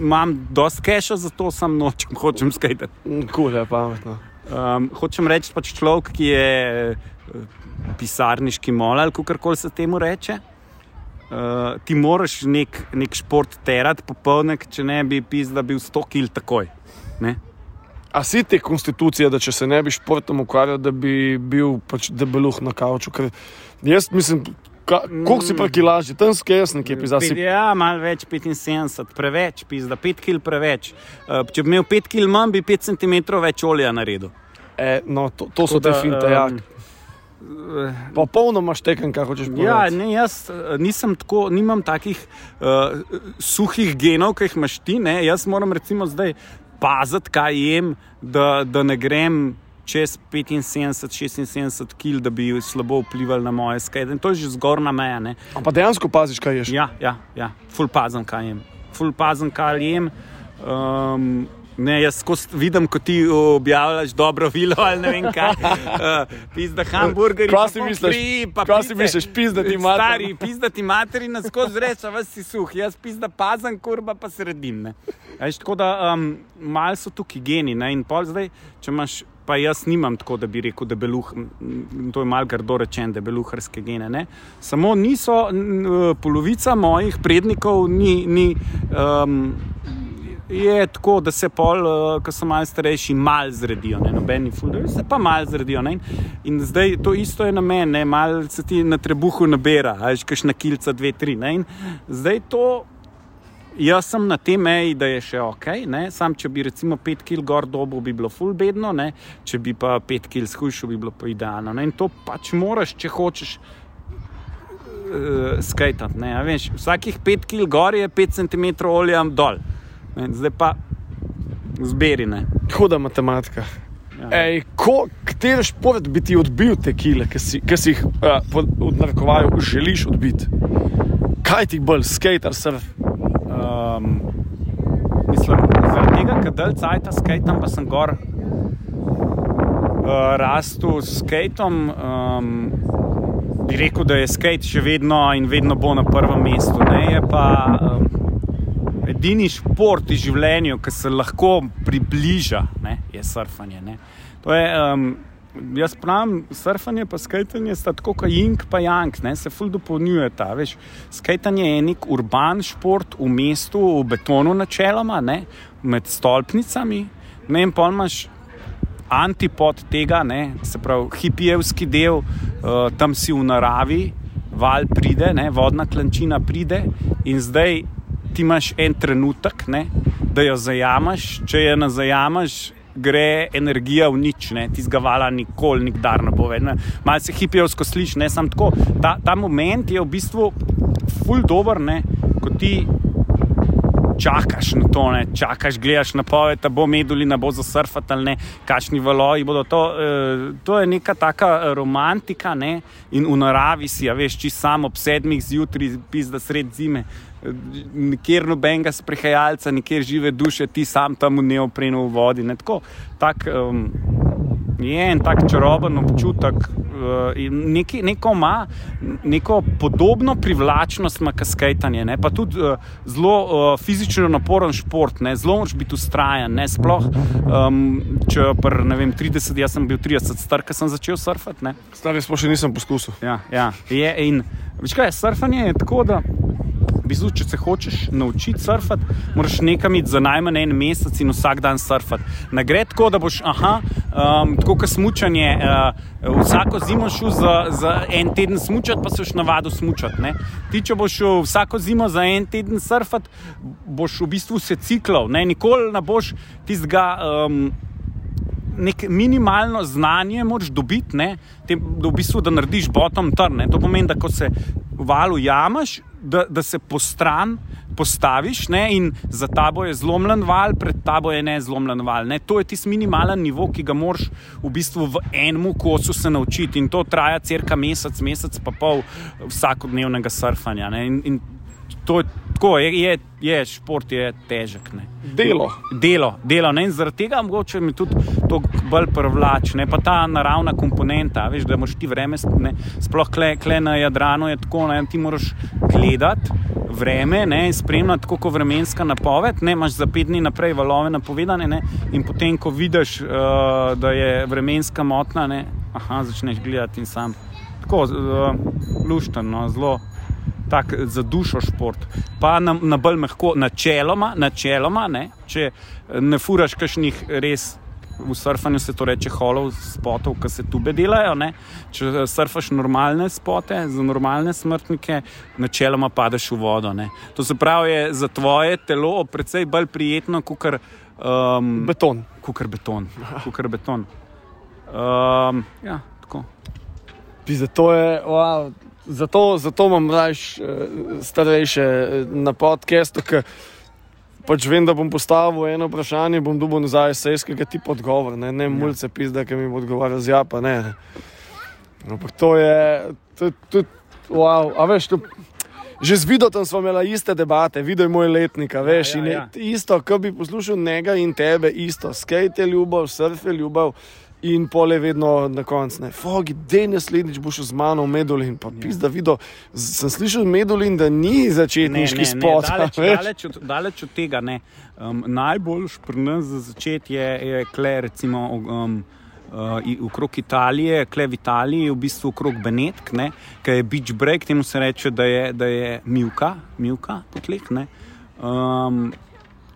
imam dosti keša, zato sam nočem, hočem skajtat. Kul je pametno. Um, hočem reči, pač človek, ki je eh, pisarniški mol ali kako koli se temu reče. Uh, ti moraš nek, nek šport terati popolne, če ne bi pisal, da bi bil 100 kil takoj. Ne? A si te konstitucije, da če se ne bi športom ukvarjal, da bi bil pač debeluh na kavču? Ker jaz mislim, ka, koliko si pa kilaži, tam skaj jaz nekje pisa. Si... Pet- Ja, malo več, 75, preveč, pizda, 5 kil preveč. Uh, če bi imel 5 kil manj, bi 5 cm več olja naredil. E, no, to, to so te Tako da, finte, ja. um, Popolnoma štekem, kaj hočeš povedati. Ja, ne, jaz eh, nisem tako, nimam takih uh, suhih genov, ki jih imaš ti. Ne. Jaz moram recimo zdaj paziti, kaj jem, da, da ne grem čez 75, 76 kg, da bi slabo vplival na moje skajde. In to je že zgornja meja. Ne. Ampak dejansko paziš, kaj ješ. Ja, ja, ja, full pazem, kaj jem. Full pazem, kaj jem. Um, Ne, jaz vidim, ko ti objavljaš dobro vilo ali ne vem kaj. Uh, pizda hamburgerji. Pa si misliš? pa Kaj si pice. misliš, pizdati mater? Stari, pizdati materina skozi reče, vas si suh. Jaz pizda pazem, kurba pa sredim. Veš, tako da um, malo so tukaj geni. Ne. In pol zdaj, če imaš. Pa jaz nimam tako, da bi rekel, da beluh, to je malo grdo rečeno, da beluharske gene. Ne? Samo niso, polovica mojih prednikov ni, ni um, je tako, da se pol, uh, ko so malo starejši, malo zredijo, ne nobeni fuldo, se pa malo zredijo. Ne? In zdaj to isto je na meni, malo se ti na trebuhu nabira, ajš kašna kilca, dve, tri. Ne? In zdaj to Jaz sem na tej meji, da je še ok, ne? sam če bi recimo 5 kg gor dobo, bi bilo full bedno, ne? če bi pa 5 kg shujšal, bi bilo pa idealno. Ne? In to pač moraš, če hočeš uh, skajtati. Vsakih 5 kg gor je 5 cm olja dol, ne? zdaj pa zberi. Huda matematika. Ja. Ej, ko, kateri šport bi ti odbil te kile, ki si, ki si jih uh, v narekovaju želiš odbiti? Kaj ti bolj, skater, surf? Um, mislim, zaradi tega, ker del cajta skajtam, pa sem gor uh, rastel s skatom. Um, bi rekel, da je skate še vedno in vedno bo na prvem mestu. Ne, je pa um, edini šport v življenju, ki se lahko približa, ne, je surfanje. Ne. To je. Um, Jaz pravim, surfanje in skajtanje sta tako kot jing in jank, ne, se ful dopolnjujeta. Skajtanje je nek urban šport v mestu, v betonu, načeloma, ne, med stolpnicami. Ne, in pa imaš antipod tega, ne, se pravi, hipijevski del, uh, tam si v naravi, val pride, ne, vodna klančina pride in zdaj ti imaš en trenutek, ne, da jo zajamaš, če je na zajamaš gre energija v nič, ti zgavala nikoli, nikdar ne bo več. Malo se hipijovsko sliši, ne samo tako. Ta, ta moment je v bistvu ful dobr, ne? ko ti čakaš na to, ne? čakaš, gledaš na poved, da bo medulina, bo zasrfat ali ne, kakšni valoji bodo. To, eh, to je neka taka romantika ne? in v naravi si, ja veš, či samo ob sedmih zjutraj, pisa sred zime nikjer nobenega sprehajalca, nikjer žive duše, ti sam tam v neoprenu v vodi. Ne, tako, tak, um, je en tak čaroben občutek. Uh, neki, neko ima neko podobno privlačnost, kot skajtanje, ne? pa tudi uh, zelo uh, fizično naporen šport, ne? zelo moč biti ustrajen. Sploh, um, če pr, vem, 30, jaz sem bil 30, star, ker sem začel surfati. Stari smo še nisem poskusil. Ja, ja. Je, in, veš kaj, surfanje je tako, da v bistvu, če se hočeš naučiti surfati, moraš nekam iti za najmanj en mesec in vsak dan surfati. Ne gre tako, da boš, aha, um, tako kot smučanje, uh, vsako zimo šel za, za en teden smučati, pa se boš navadil smučati. Ne? Ti, če boš vsako zimo za en teden surfati, boš v bistvu se ciklal, ne? nikoli ne boš tistega. Um, Nek minimalno znanje moraš dobiti, ne, tem, da, v bistvu, da narediš bottom turn. Ne. To pomeni, da ko se valu jamaš, da, da se po stran postaviš ne, in za tabo je zlomljen val, pred tabo je ne zlomljen val. Ne. To je tisti minimalen nivo, ki ga moraš v bistvu v enem kosu se naučiti in to traja crka mesec, mesec pa pol vsakodnevnega surfanja. Ne. In, in to je tako, je, je, je šport je težek. Ne. Delo. Delo, delo ne. in zaradi tega mogoče mi tudi to bolj privlači. Pa ta naravna komponenta, veš, da moš ti vreme, ne, sploh kle, kle na Jadranu je tako, da ti moraš gledati. Vreme, ne, spremljati kot vremenska napoved, ne, imaš za pet dni naprej valove napovedane, ne, in potem, ko vidiš, uh, da je vremenska motna, ne, aha, začneš gledati in sam. Tako, uh, luštno, zelo tak za dušo šport. Pa na, na bolj mehko, načeloma, načeloma ne, če ne furaš kakšnih res. V surfanju se to reče holov, spotov, ki se tu bedelajo. Ne? Če surfaš normalne spote, za normalne smrtnike, načeloma padeš v vodo. Ne? To se pravi, je za tvoje telo precej bolj prijetno kot um, beton. Kukar beton. Kukar beton. Um, ja, tako. Zato je, wow, Zato, zato imam mlajše, eh, starejše eh, na podkastu, ker pač vem, da bom postavil eno vprašanje, bom dobil nazaj sejskega tipa odgovor, ne, ne ja. mulce pizda, ki mi bo odgovarjal z japa. Ne. Ampak to je, to, wow, a veš, to, že z videom smo imeli iste debate, videl je moj letnik, veš, ja, ja, ja. isto, ko bi poslušal njega in tebe, isto, skate je ljubav, surf je ljubav. In pole vedno na koncu, ne, fogi, da je naslednjič boš z mano v Medulin. Pa pis, da videl, sem slišal Medulin, da ni začetniški spot. Ne, daleč, daleč, od, daleč od tega ne. Um, najboljš pri nas za začetek je, je kle, recimo. Um, Uh, Okrog Italije, kle v Italiji, v bistvu okrog Benetk, ki je beach break, temu se reče, da je, da je milka, milka potleh. Um,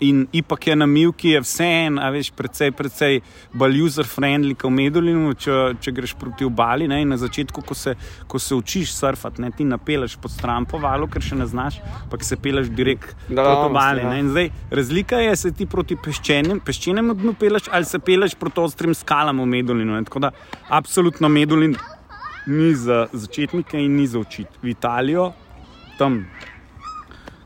In ipak je na Milki vseeno, veš, precej, precej bolj user-friendly kot v Medulinu, če, če greš proti obali. Ne, na začetku, ko se, ko se učiš surfati, ne, ti napeleš pod stran po valu, ker še ne znaš, pa se peleš direkt Da, proti obali. ja. ne. In Zdaj, razlika je, se ti proti peščenim, peščenemu dnu peleš ali se peleš proti ostrim skalam v Medulinu. Ne. Tako da, absolutno Medulin ni za začetnike in ni za učiti. V Italijo, tam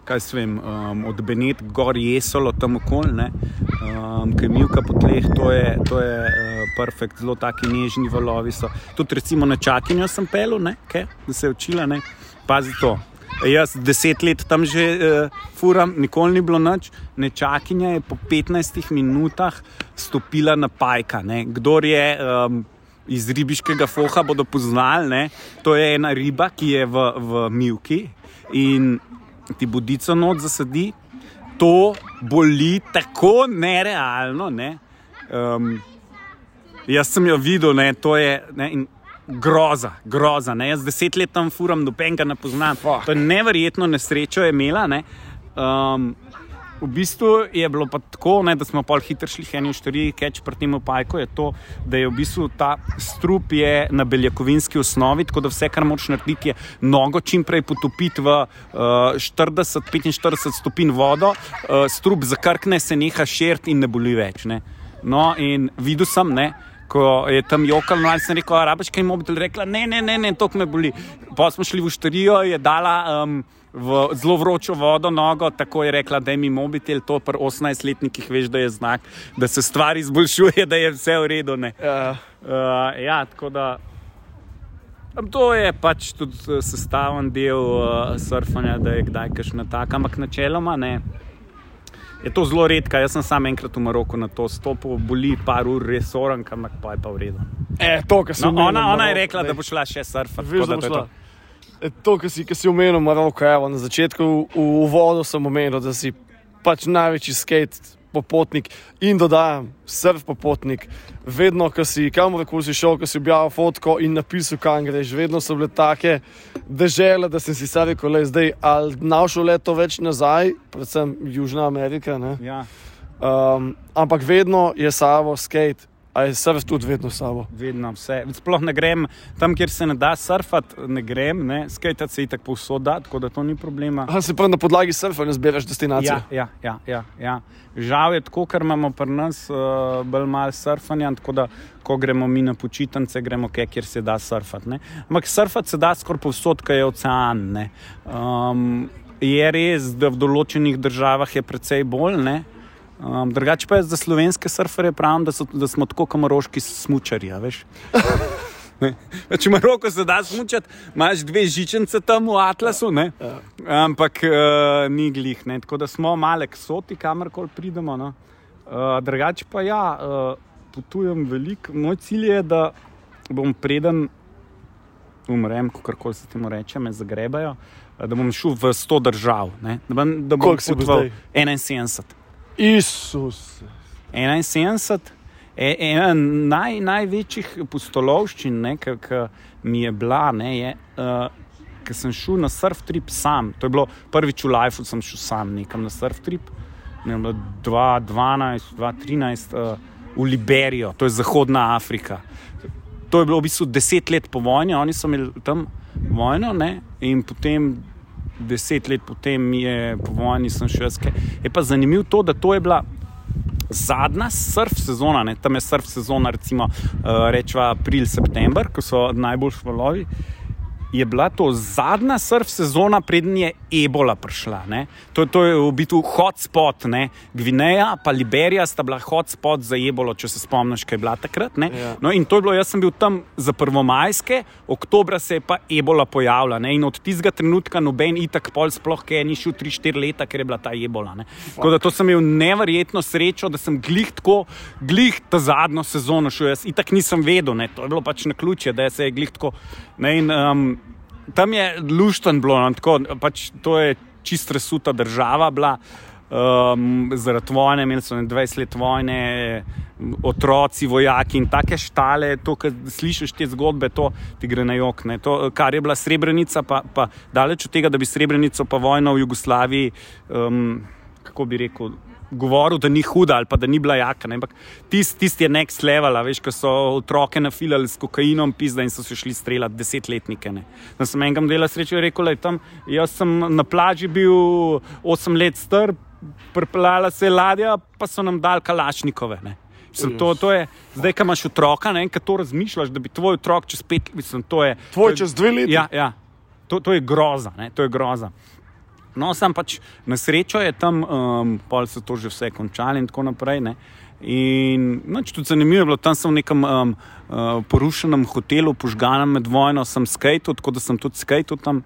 kaj se vem, um, od Benet, gor jesolo, tam okoli, um, ki je milka po tleh, to je, to je uh, perfekt, zelo taki nežni valovi so. Tudi recimo na čakinjo sem pelil, ne, kaj, da se je učila, ne. pazi to. Jaz deset let tam že uh, furam, nikoli ni bilo noč. Nečakinja je po 15 minutah stopila na pajka. Ne. Kdor je um, iz ribiškega foha, bodo poznali, ne. to je ena riba, ki je v, v milki in ti bodico noč zasadi. To boli tako nerealno. Ne. Um, jaz sem jo videl, ne, to je. Ne, Groza, groza. Ne? Jaz deset let tam furam, nobenega ne poznam. Fuck. To je neverjetno nesrečo je imela. Ne? Um, v bistvu je bilo pa tako, ne, da smo pol hitro šli eni v štori, keč pri tem opajku, je to, da je v bistvu ta strup na beljakovinski osnovi, tako da vse, kar moč narediti, je nogo čim prej potopiti v uh, 40-45 stopinj vodo, uh, strup zakrkne, se neha širiti in ne boli več. Ne. No, in videl sem, ne, ko je tam jokal, no, sem rekel, rabaš kaj mobitel, rekla, ne, ne, ne, ne to me boli. Pa smo šli v štorijo, je dala um, v zelo vročo vodo nogo, tako je rekla, da je mi mobitel, to pri 18-letnikih veš, da je znak, da se stvar izboljšuje, da je vse v redu. ne. Ja. Uh, ja, tako da. To je pač tudi eh, sestavljen del uh, surfanja, da je kdaj kakšna taka, ampak načeloma ne. Je to zelo redka. Jaz sem sam enkrat v Maroku na to stopil, boli par ur, res oran, ampak pa je pa v redu. E, to, No, ona, ona je rekla, daj. da bo šla še surfati. Veš, da da bo šla. to. E, To, kar si, kar si omenil, Maroko, evo, na začetku v, v vodu sem omenil, da si pač največji skate popotnik in dodajam, surf popotnik. Vedno, ko si kamorkoli si šel, ko si objavil fotko in napisal, kam greš, vedno so bile take dežele, da sem si sad rekel, le zdaj, ali našel leto več nazaj, predvsem Južna Amerika. ne. Ja, Um, ampak vedno je sabo skate, a je surf tudi vedno sabo. vedno vse. Sploh ne grem tam, kjer se ne da surfati, ne grem, ne. skajtati se itak povsod da, tako da to ni problema. A se pravi, na podlagi surfa ne zbiraš destinacije. Ja, ja, ja, ja, ja. Žal je tako, ker imamo pri nas uh, bolj malo surfanja, tako da ko gremo mi na počitnice, gremo kje, kjer se da surfati. ne. Ampak surfati se da skoraj povsod, kaj je ocean. ne. Um, je res, da v določenih državah je precej bolj. Ne? Um, drugače pa je za slovenske surferje pravim, da, so, da smo tako kamoroški smučarji. a veš. Ne. Če Maroko se da smučati, imaš dve žičnice tam v Atlasu, ne? ampak uh, ni glih. Ne? Tako da smo male ksoti, kamorkoli pridemo. No? Uh, drugače pa ja, uh, potujem veliko. Moj cilj je, da bom preden umrem, kako se temu reče, me zagrebajo, da bom šel v 100 držav. Ne? Da bom, da bom Koliko si bo potoval zdaj? 71. Isus. 71, e- ena naj, največjih pustolovščin, ki mi je bila, ne, je, uh, ker sem šel na surf trip sam. To je bilo prvič v Lifeu, sem šel sam nekam na surf trip. Ne, vem, 2012, 2013 uh, v Liberijo, to je Zahodna Afrika. To je bilo v bistvu deset let po vojni, oni so imeli tam vojno ne, in potem. Deset let potem je po vojni sem šel jaz. Je pa zanimivo to, da to je bila zadnja surf sezona, ne? tam je surf sezona, recimo uh, rečeva april, september, ko so najboljši valovi. Je bila to zadnja surf sezona, preden je ebola prišla. ne. To, to je v bistvu hotspot. ne. Gvineja in Liberija sta bila hotspot za ebolo, če se spomniš, kaj je bila takrat. ne. Ja. No, in to je bilo, jaz sem bil tam za prvomajske, oktobra se je pa ebola pojavila. Ne? In od tistega trenutka noben itak pol sploh, ki je ni šel 3-4 leta, ker je bila ta ebola. ne. Tako da to sem imel neverjetno srečo, da sem glih tako, glih ta zadnjo sezono šel. Jaz itak nisem vedel, ne? to je bilo pač na ključe, da se je glih tako. Ne? In, um, tam je lušten bilo, no, tako, pač to je čist resuta država bila. Um, zaradi vojne, imeli so ne 20 let vojne, otroci, vojaki in take štale. To, kar slišiš te zgodbe, to ti gre na jok. ne. To, kar je bila Srebrenica, pa, pa daleč od tega, da bi Srebrenico pa vojno v Jugoslaviji, um, kako bi rekel, govoril, da ni huda ali pa da ni bila jaka. ne, Ampak tisti tist je next level, a veš, ko so otroke nafilali s kokainom, pizda in so se šli streljati desetletnike. Da sem enkam delal srečo rekel, da tam jaz sem na plaži bil osem let star, pripeljala se je ladja, pa so nam dal kalašnikove. Ne. Mislim, to, to je, zdaj, ko imaš otroka, ne, ko to razmišljaš, da bi tvoj otrok čez pet let, mislim, to je. Tvoj to je- čez dve leti? Ja, ja. To, to je groza. Ne, to je groza. No, sam pač na srečo je tam, um, pol so to že vse končali in tako naprej. Ne. In noč tudi zanimivo je bilo, tam sem v nekem um, uh, porušenem hotelu, požganem med vojno, sem skajal, tako da sem tudi skajal tam.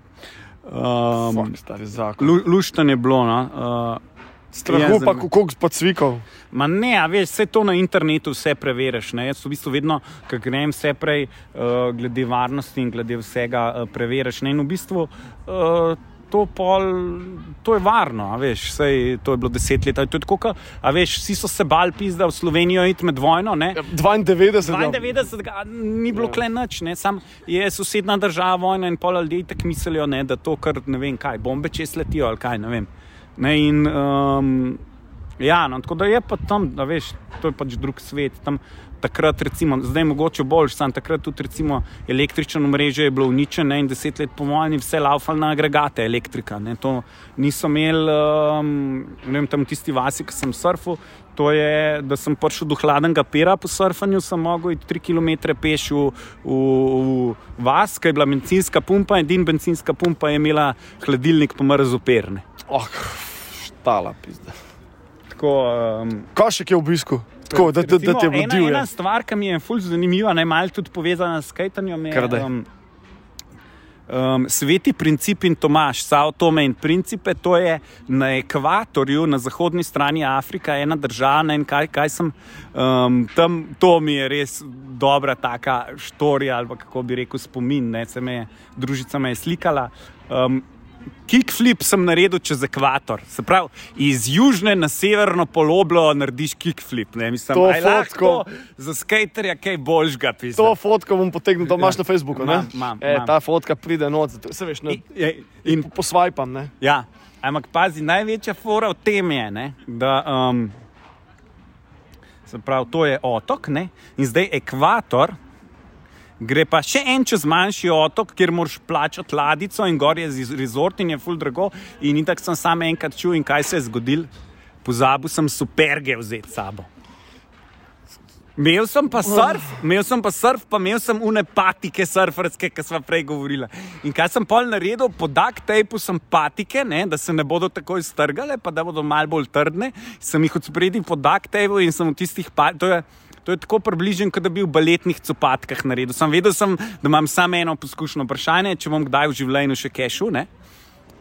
Um, Fuck, lu, luštan je bilo. No, uh, Strahu pa, koliko pa cvikov. Ma ne, a veš, vse to na internetu vse preveriš. Ne? Jaz v bistvu vedno, ko grem, vse prej uh, glede varnosti in glede vsega uh, preveriš. Ne? In v bistvu uh, to, pol, to je varno, veš, sej, to je bilo deset let. To je tako, ka, a veš, vsi so se bal pizda v Slovenijo iti med vojno. Ne? Ja, 92, ja. 92 ga ni bilo Ja. kle nič, ne? sam je sosednja država vojna in pol ljudi tako mislijo, ne, da to, kar ne vem kaj, bombe čez letijo ali kaj, ne vem. Ne, in, um, ja, no, tako da je pa tam, da veš, to je pač drug svet. Tam, takrat, recimo, zdaj mogoče bolj, sam takrat tudi recimo, električno mreže je bilo uničeno in deset let po vojni vse laufalo na agregate elektrika. Ne, to niso imeli, um, ne vem, tam tisti vasi, ki sem surfal. To je, da sem prišel do hladnega pera po surfanju, sem mogel iti 3 km peš v, v, v vas, ki je bila benzinska pumpa, in edina benzinska pumpa je imela hladilnik pomrzo perne. Oh, štala, pizda. Tako, um, Kašek je v obisku. Tako, da, da, da recimo, te ena, divje. ena stvar, ki mi je fulj zanimiva, ne malo tudi povezana s skajtanjem, je um, um, sveti princip in Tomaš, Sao Tome in Principe, to je na ekvatorju, na zahodni strani Afrike, ena država. ne, kaj, kaj sem um, tam, to mi je res dobra taka štorija, ali kako bi rekel, spomin. Ne, se me je, družica me je slikala. Um, Kickflip sem naredil čez ekvator. Se pravi, iz južne na severno poloblo narediš kickflip. Ne? Mislim, To je lahko za skaterja kaj boljšega To pisati. fotko bom potegnil, da imaš Ja. na Facebooku. ne? Imam, imam, e, imam. ta fotka pride noč, se veš, ne, In, in in, posvajpam. Ne? ja, ampak pazi, največja fora v tem je, ne, da um, se pravi, to je otok ne, in zdaj ekvator. Gre pa še en čez manjši otok, kjer moraš plačati ladico in gor je rezort in je full drago. In tako sem samo enkrat čul in kaj se je zgodilo. Pozabil sem superge vzeti sabo. Imel sem pa surf, imel sem pa surf, pa imel sem une patike surferske, ki smo prej govorili. In kaj sem pol naredil, po duct tapeu sem patike, ne, da se ne bodo takoj strgale, pa da bodo malo bolj trdne. Sem jih odspredil po duct tapeu in sem v tistih patikah. To je tako približen, kot da bi v baletnih copatkah naredil. Sem vedel, sem, da imam samo eno poskušno vprašanje, če bom kdaj v življenju še kešu. Ne?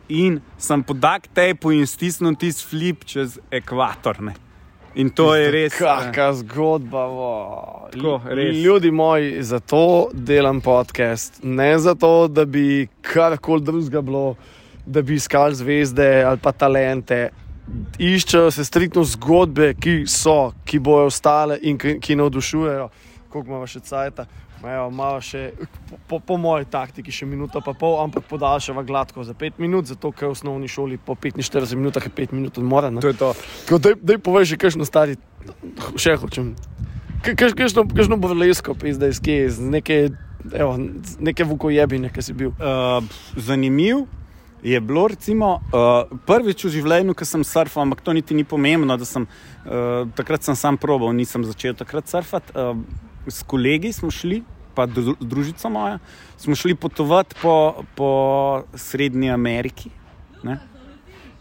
In sem po duct tapeu in stisnil tisti flip čez ekvator. Ne? In to je res. eh, Kakšna zgodba. Tako, res. Ljudi moji, zato delam podcast. Ne zato, da bi karkoli drugega bilo, da bi iskali zvezde ali pa talente. Iščejo se striktno zgodbe, ki so, ki bojo ostale in ki, ki navdušujejo. Koliko imamo še cajt? Malo še, po, po, moji taktiki, še minuto pa pol, ampak podaljšava gladko za 5 minut, zato ker v osnovni šoli po 45 minutah je 5 minut odmora. ne. To je to. Tako da, da poveš, že kakšno stari, še hočem. Kakšno burlesko, zdaj skje, iz neke, evo, neke vukojebine, ki si bil. Uh, zanimiv je bilo, recimo, uh, prvič v življenju, ko sem surfal, ampak to niti ni pomembno, da sem uh, takrat sem sam probal, nisem začel takrat surfati. Uh, s kolegi smo šli, pa dru, družica moja, smo šli potovati po, po Srednji Ameriki. Ne?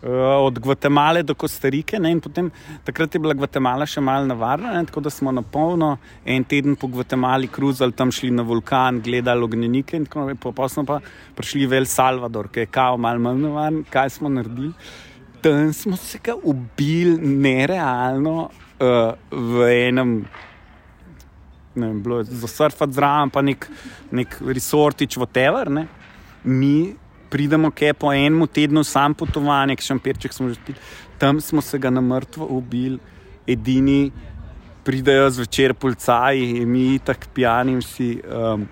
Uh, od Gvatemale do Kostarike, ne, potem takrat je bila Gvatemala še malo navarna, ne, tako da smo na polno en teden po Gvatemali kruzali, tam šli na vulkan, gledali ognjenike, in tako naprej. Pa smo pa prišli v El Salvador, ki je kao malo manj navaren, kaj smo naredili. Tam smo se ga ubili nerealno uh, v enem. Ne vem, bilo je za surfati zraven, pa nek, nek resortič, whatever. Ne. Mi pridemo kaj po enem tednu, sam potovanje, šampirček smo že spili, tam smo se ga na mrtvo ubili, edini pridejo zvečer policaji, mi tako pijani vsi. Um,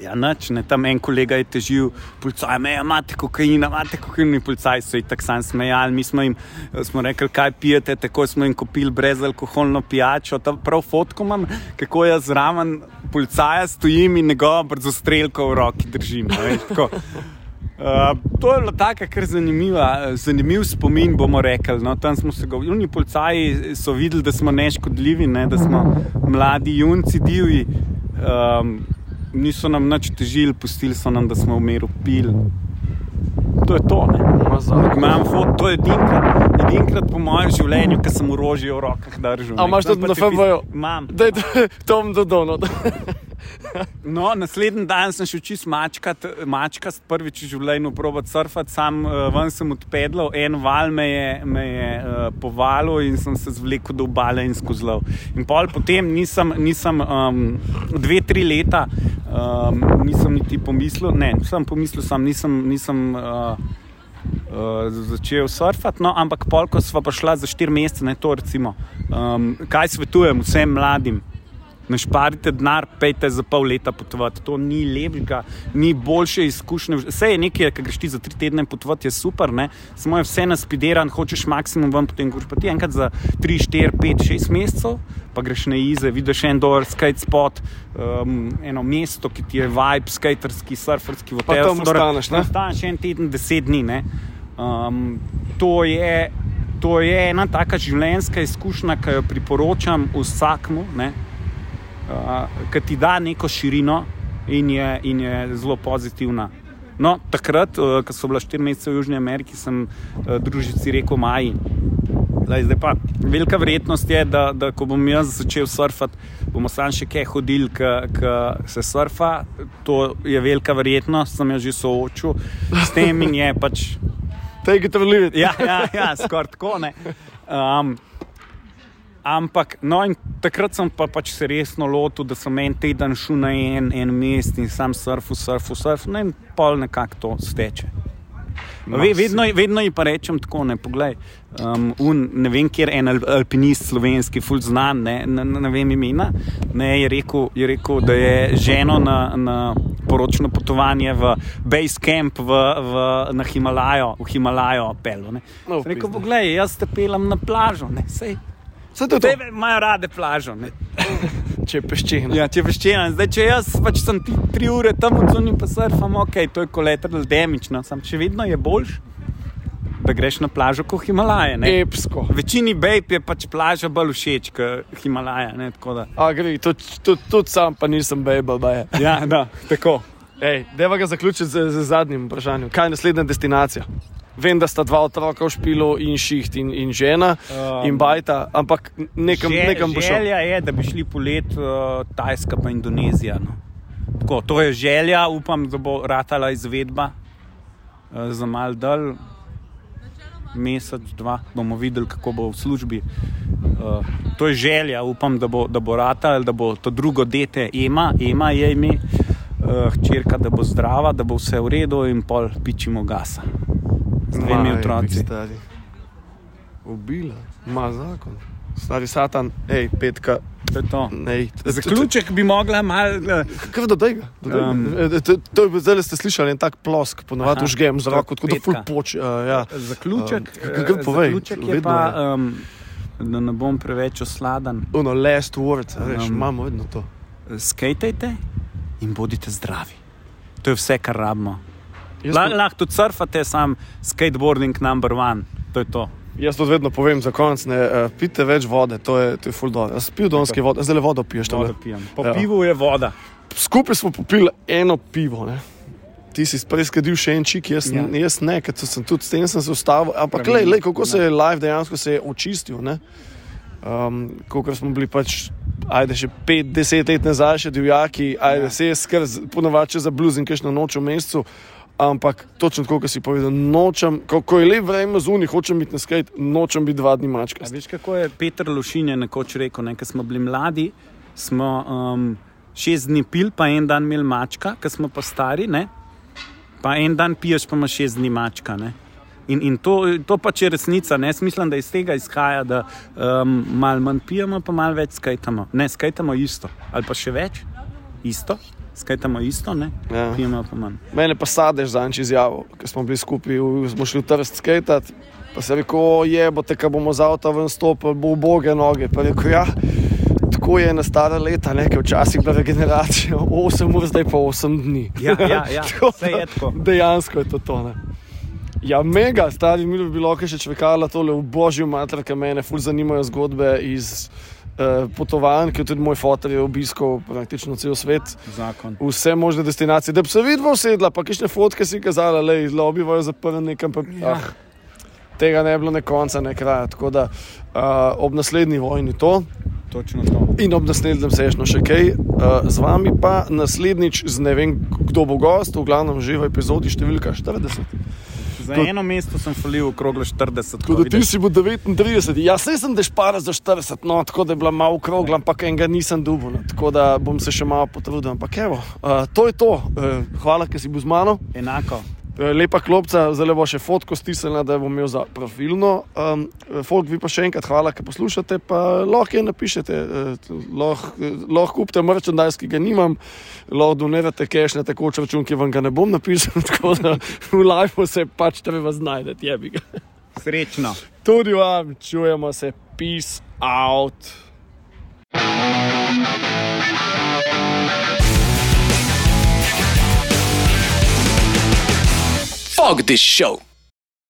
Ja, ne, tam en kolega je težil, policaj, me imate kokain, imate kokain, in policaj so jih tako sam smejali. Mi smo jim smo rekli, kaj pijete, tako smo jim kupili brezalkoholno pijačo. Tam prav fotko imam, kako jaz zraven policaja stojim in njegovo brzo strelko v roki držim. Uh, to je bilo tako, kar zanimiva, zanimiv spomin, bomo rekli. No, tam smo se govorili, policaji so videli, da smo neškodljivi, ne, da smo mladi, junci, divji. Um, niso nam nič težili, pustili so nam, da smo v miru pili. To je to. ne. Imam foto, to je edinkrat, edinkrat po mojem življenju, ki sem orožje v rokah držal. A ne. imaš tudi na ti pis- FB-ju? Imam. Daj, Tom Dodono. No, naslednji dan sem šel čist mačkat, mačkast, prvič v življenju probat surfati, sam uh, ven sem odpedlal, en val me je, me je uh, povalil in sem se zvlekel do obale in skozi. In pol potem nisem, nisem um, dve, tri leta, um, nisem niti pomislil, ne, sem pomislil, sam nisem. nisem uh, Uh, začel surfati, no, ampak pol, ko smo pa šla za štiri mesece, ne to recimo. Um, kaj svetujem vsem mladim? Ne šparite denar, pejte za pol leta potovati. To ni lepega, ni boljše izkušnje. Vse je nekaj, ki greš ti za tri tedne potovati, je super, ne? samo je vse naspideran, hočeš maksimum ven, potem greš pa ti enkrat za tri, štiri, pet, šest mesecev, pa greš na ize, vidiš en dober skate spot, um, eno mesto, ki ti je vibe, skaterski, surferski, v tam ostaneš, ne? Ostaneš en teden, deset dni. ne. Um, to, je, to je ena taka življenjska izkušnja, ki jo priporočam vsakmu, ne, uh, ki ti da neko širino in je, in je zelo pozitivna. No, takrat, uh, ko so bila štiri mesece v Južni Ameriki, sem uh, družici rekel: Maji. Zdaj, zdaj pa velika verjetnost je, da, da ko bom jaz začel surfati, bomo sam še kaj hodili, ki se surfa. To je velika verjetnost, sem jo že soočil s tem in je pač Take it or leave it. ja, ja, ja skoraj tako. ne. Um, ampak, no, in takrat sem pa pač se resno lotil, da sem en teden šel na en, en mest in sam surfal, surfal, surfal, no in pol nekako to steče. Ve, vedno, vedno ji pa rečem tako, ne, poglej, um, un, ne vem, kjer en al- alpinist slovenski, ful znan, ne, ne, ne vem imena, ne, je, rekel, je rekel, da je ženo na, na poročno potovanje v base camp v, v, na Himalajo, v Himalajo pelil. ne. No, rekel, poglej, jaz te pelem na plažo, ne, sej. Vse to je. Tebe imajo rade plažo. Če je peščena. Ja, če veš, če Zdaj, če jaz pač sem ti tri ure tam odzunil, pa surfam, ok, to je collateral damage, no, sam še vedno je boljš, da greš na plažo kot Himalaje. Ne. Epsko. Večini bejp je pač plaža bolj všeč kot Himalaja. Ne. A gre, tudi tud, tud sam pa nisem bejbal. Ja, da, tako. Ej, deva ga zaključiti z, z zadnjim vprašanjem. Kaj je naslednja destinacija? Vem, da sta dva otroka v špilu in šiht in, in žena Um, in bajta, ampak nekam, Žel- nekam bo šel. Želja je, da bi šli polet uh, Tajska pa Indonezija. No. Tako, to je želja, upam, da bo ratala izvedba uh, za mal dal. Mesec, dva, bomo videli, kako bo v službi. Uh, to je želja, upam, da bo, da bo rata, da bo to drugo dete, Ema, Ema je ime, uh, hčerka, da bo zdrava, da bo vse v redu in pol pičimo gasa. Z dvemi otroci. Ubila, ima zakon. Stari satan, hej, petka, To je to. hej. Zaključek bi mogla malo. Uh, Kaj do tega? Um, Um, to, to je zdaj ste slišali en tak plosk, ponovadi užgem z roko, tako da ful poč. Uh, ja. Zaključek, Um, kaj- povej? zaključek je Vedno pa, um, da ne bom preveč osladan. Ono, last words, a veš, Um, imamo vedno to. Skajtajte in bodite zdravi. To je vse, kar rabimo. Lahko tudi surfate, sam skateboarding number one. To je to. jaz to vedno povem za konec, ne, uh, pite več vode, to je, to je ful dobro. Jaz pil donske vode, zdaj le vodo piješ. Vodo pijem. Po Ja. pivu je voda. Skupaj smo popili eno pivo. Ne. Ti si prej skadil še en čik, jaz, Ja. ja. jaz ne, ker sem tudi s tem sem se ustavil. Ampak, lej, lej, kako se ja. je live dejansko se je očistil. Ne. Um, Kot smo bili pač, ajde, še 5-10 let nazaj, še divjaki, ajde, Ja. se je skrz, ponovadi za blues in kajšno noč v mesecu. Ampak točno tako, kot si povedal, nočem, ko, ko je lep vreme zunaj, hočem biti na skate, nočem biti dva dni mačka. veš, kako je Peter Lošin je nekoč rekel, ne, ko smo bili mladi, smo um, šest dni pil, pa en dan imeli mačka, ko smo pa stari, ne, pa en dan piješ, pa imaš šest dni mačka. Ne. In, in to, to pač je resnica. Ne? Jaz mislim, da iz tega izhaja, da um, malo manj pijemo, pa malo več skajtamo. Ne, skajtamo isto, ali pa še več, isto. Skajtamo isto, ne? Ja. Pijemo pa manj. Mene pa sadež za nič izjavo, ker smo bili skupaj, smo šli v trst skajtat. Pa se je rekel, "O, je, bo te, ko bomo z avta ven stopili, bo uboge noge. Pa rekel, ja, tako je na stara leta, nekaj včasih bila regeneracija, 8 ur, zdaj pa 8 dni. Ja, ja, ja, Tako saj je tako. Dejansko je to to. Ne? Ja, mega, stari mi bi bilo, še čvekala tole v božji mater, ker mene ful zanimajo zgodbe iz uh, potovanj, ker tudi moj fotor je obiskal praktično cel svet Zakon. vse možne destinacije, da bi se videla, usedla, pa kišne fotke si kazala, le iz lobby bojo zaprli nekam. Pa, Ja. ah, tega ne bi bilo ne konca, ne kraja. Tako da uh, ob naslednji vojni to Točno to. in ob naslednjem sešno še kaj. Uh, z vami pa naslednjič z ne vem, kdo bo gost, v glavnem že v epizodi številka 40. Za To- eno mesto sem falil okroglo 40. Tako da ti si bo 39, jaz sem dešpara za 40, no, tako da je bila malo okrogla, ampak enega nisem dubov, no, tako da bom se še malo potrudil. Ampak evo, uh, to je to. Uh, hvala, ker si bil z mano. Enako. Eh, Lepa klopca, zdaj bo še fotko stisnila, da jo bom imel za profilno. Um, folk, vi pa še enkrat hvala, ker poslušate, pa lahko je napišete, eh, lahko lahko kupite merchandise, ki ga nimam, lahko donirate cash na tekoč račun, ki vam ga ne bom napisal, tako da v live se pač treba znajdeti, je bi ga. Srečno. Tudi vam, čujemo se, peace out. Fuck this show.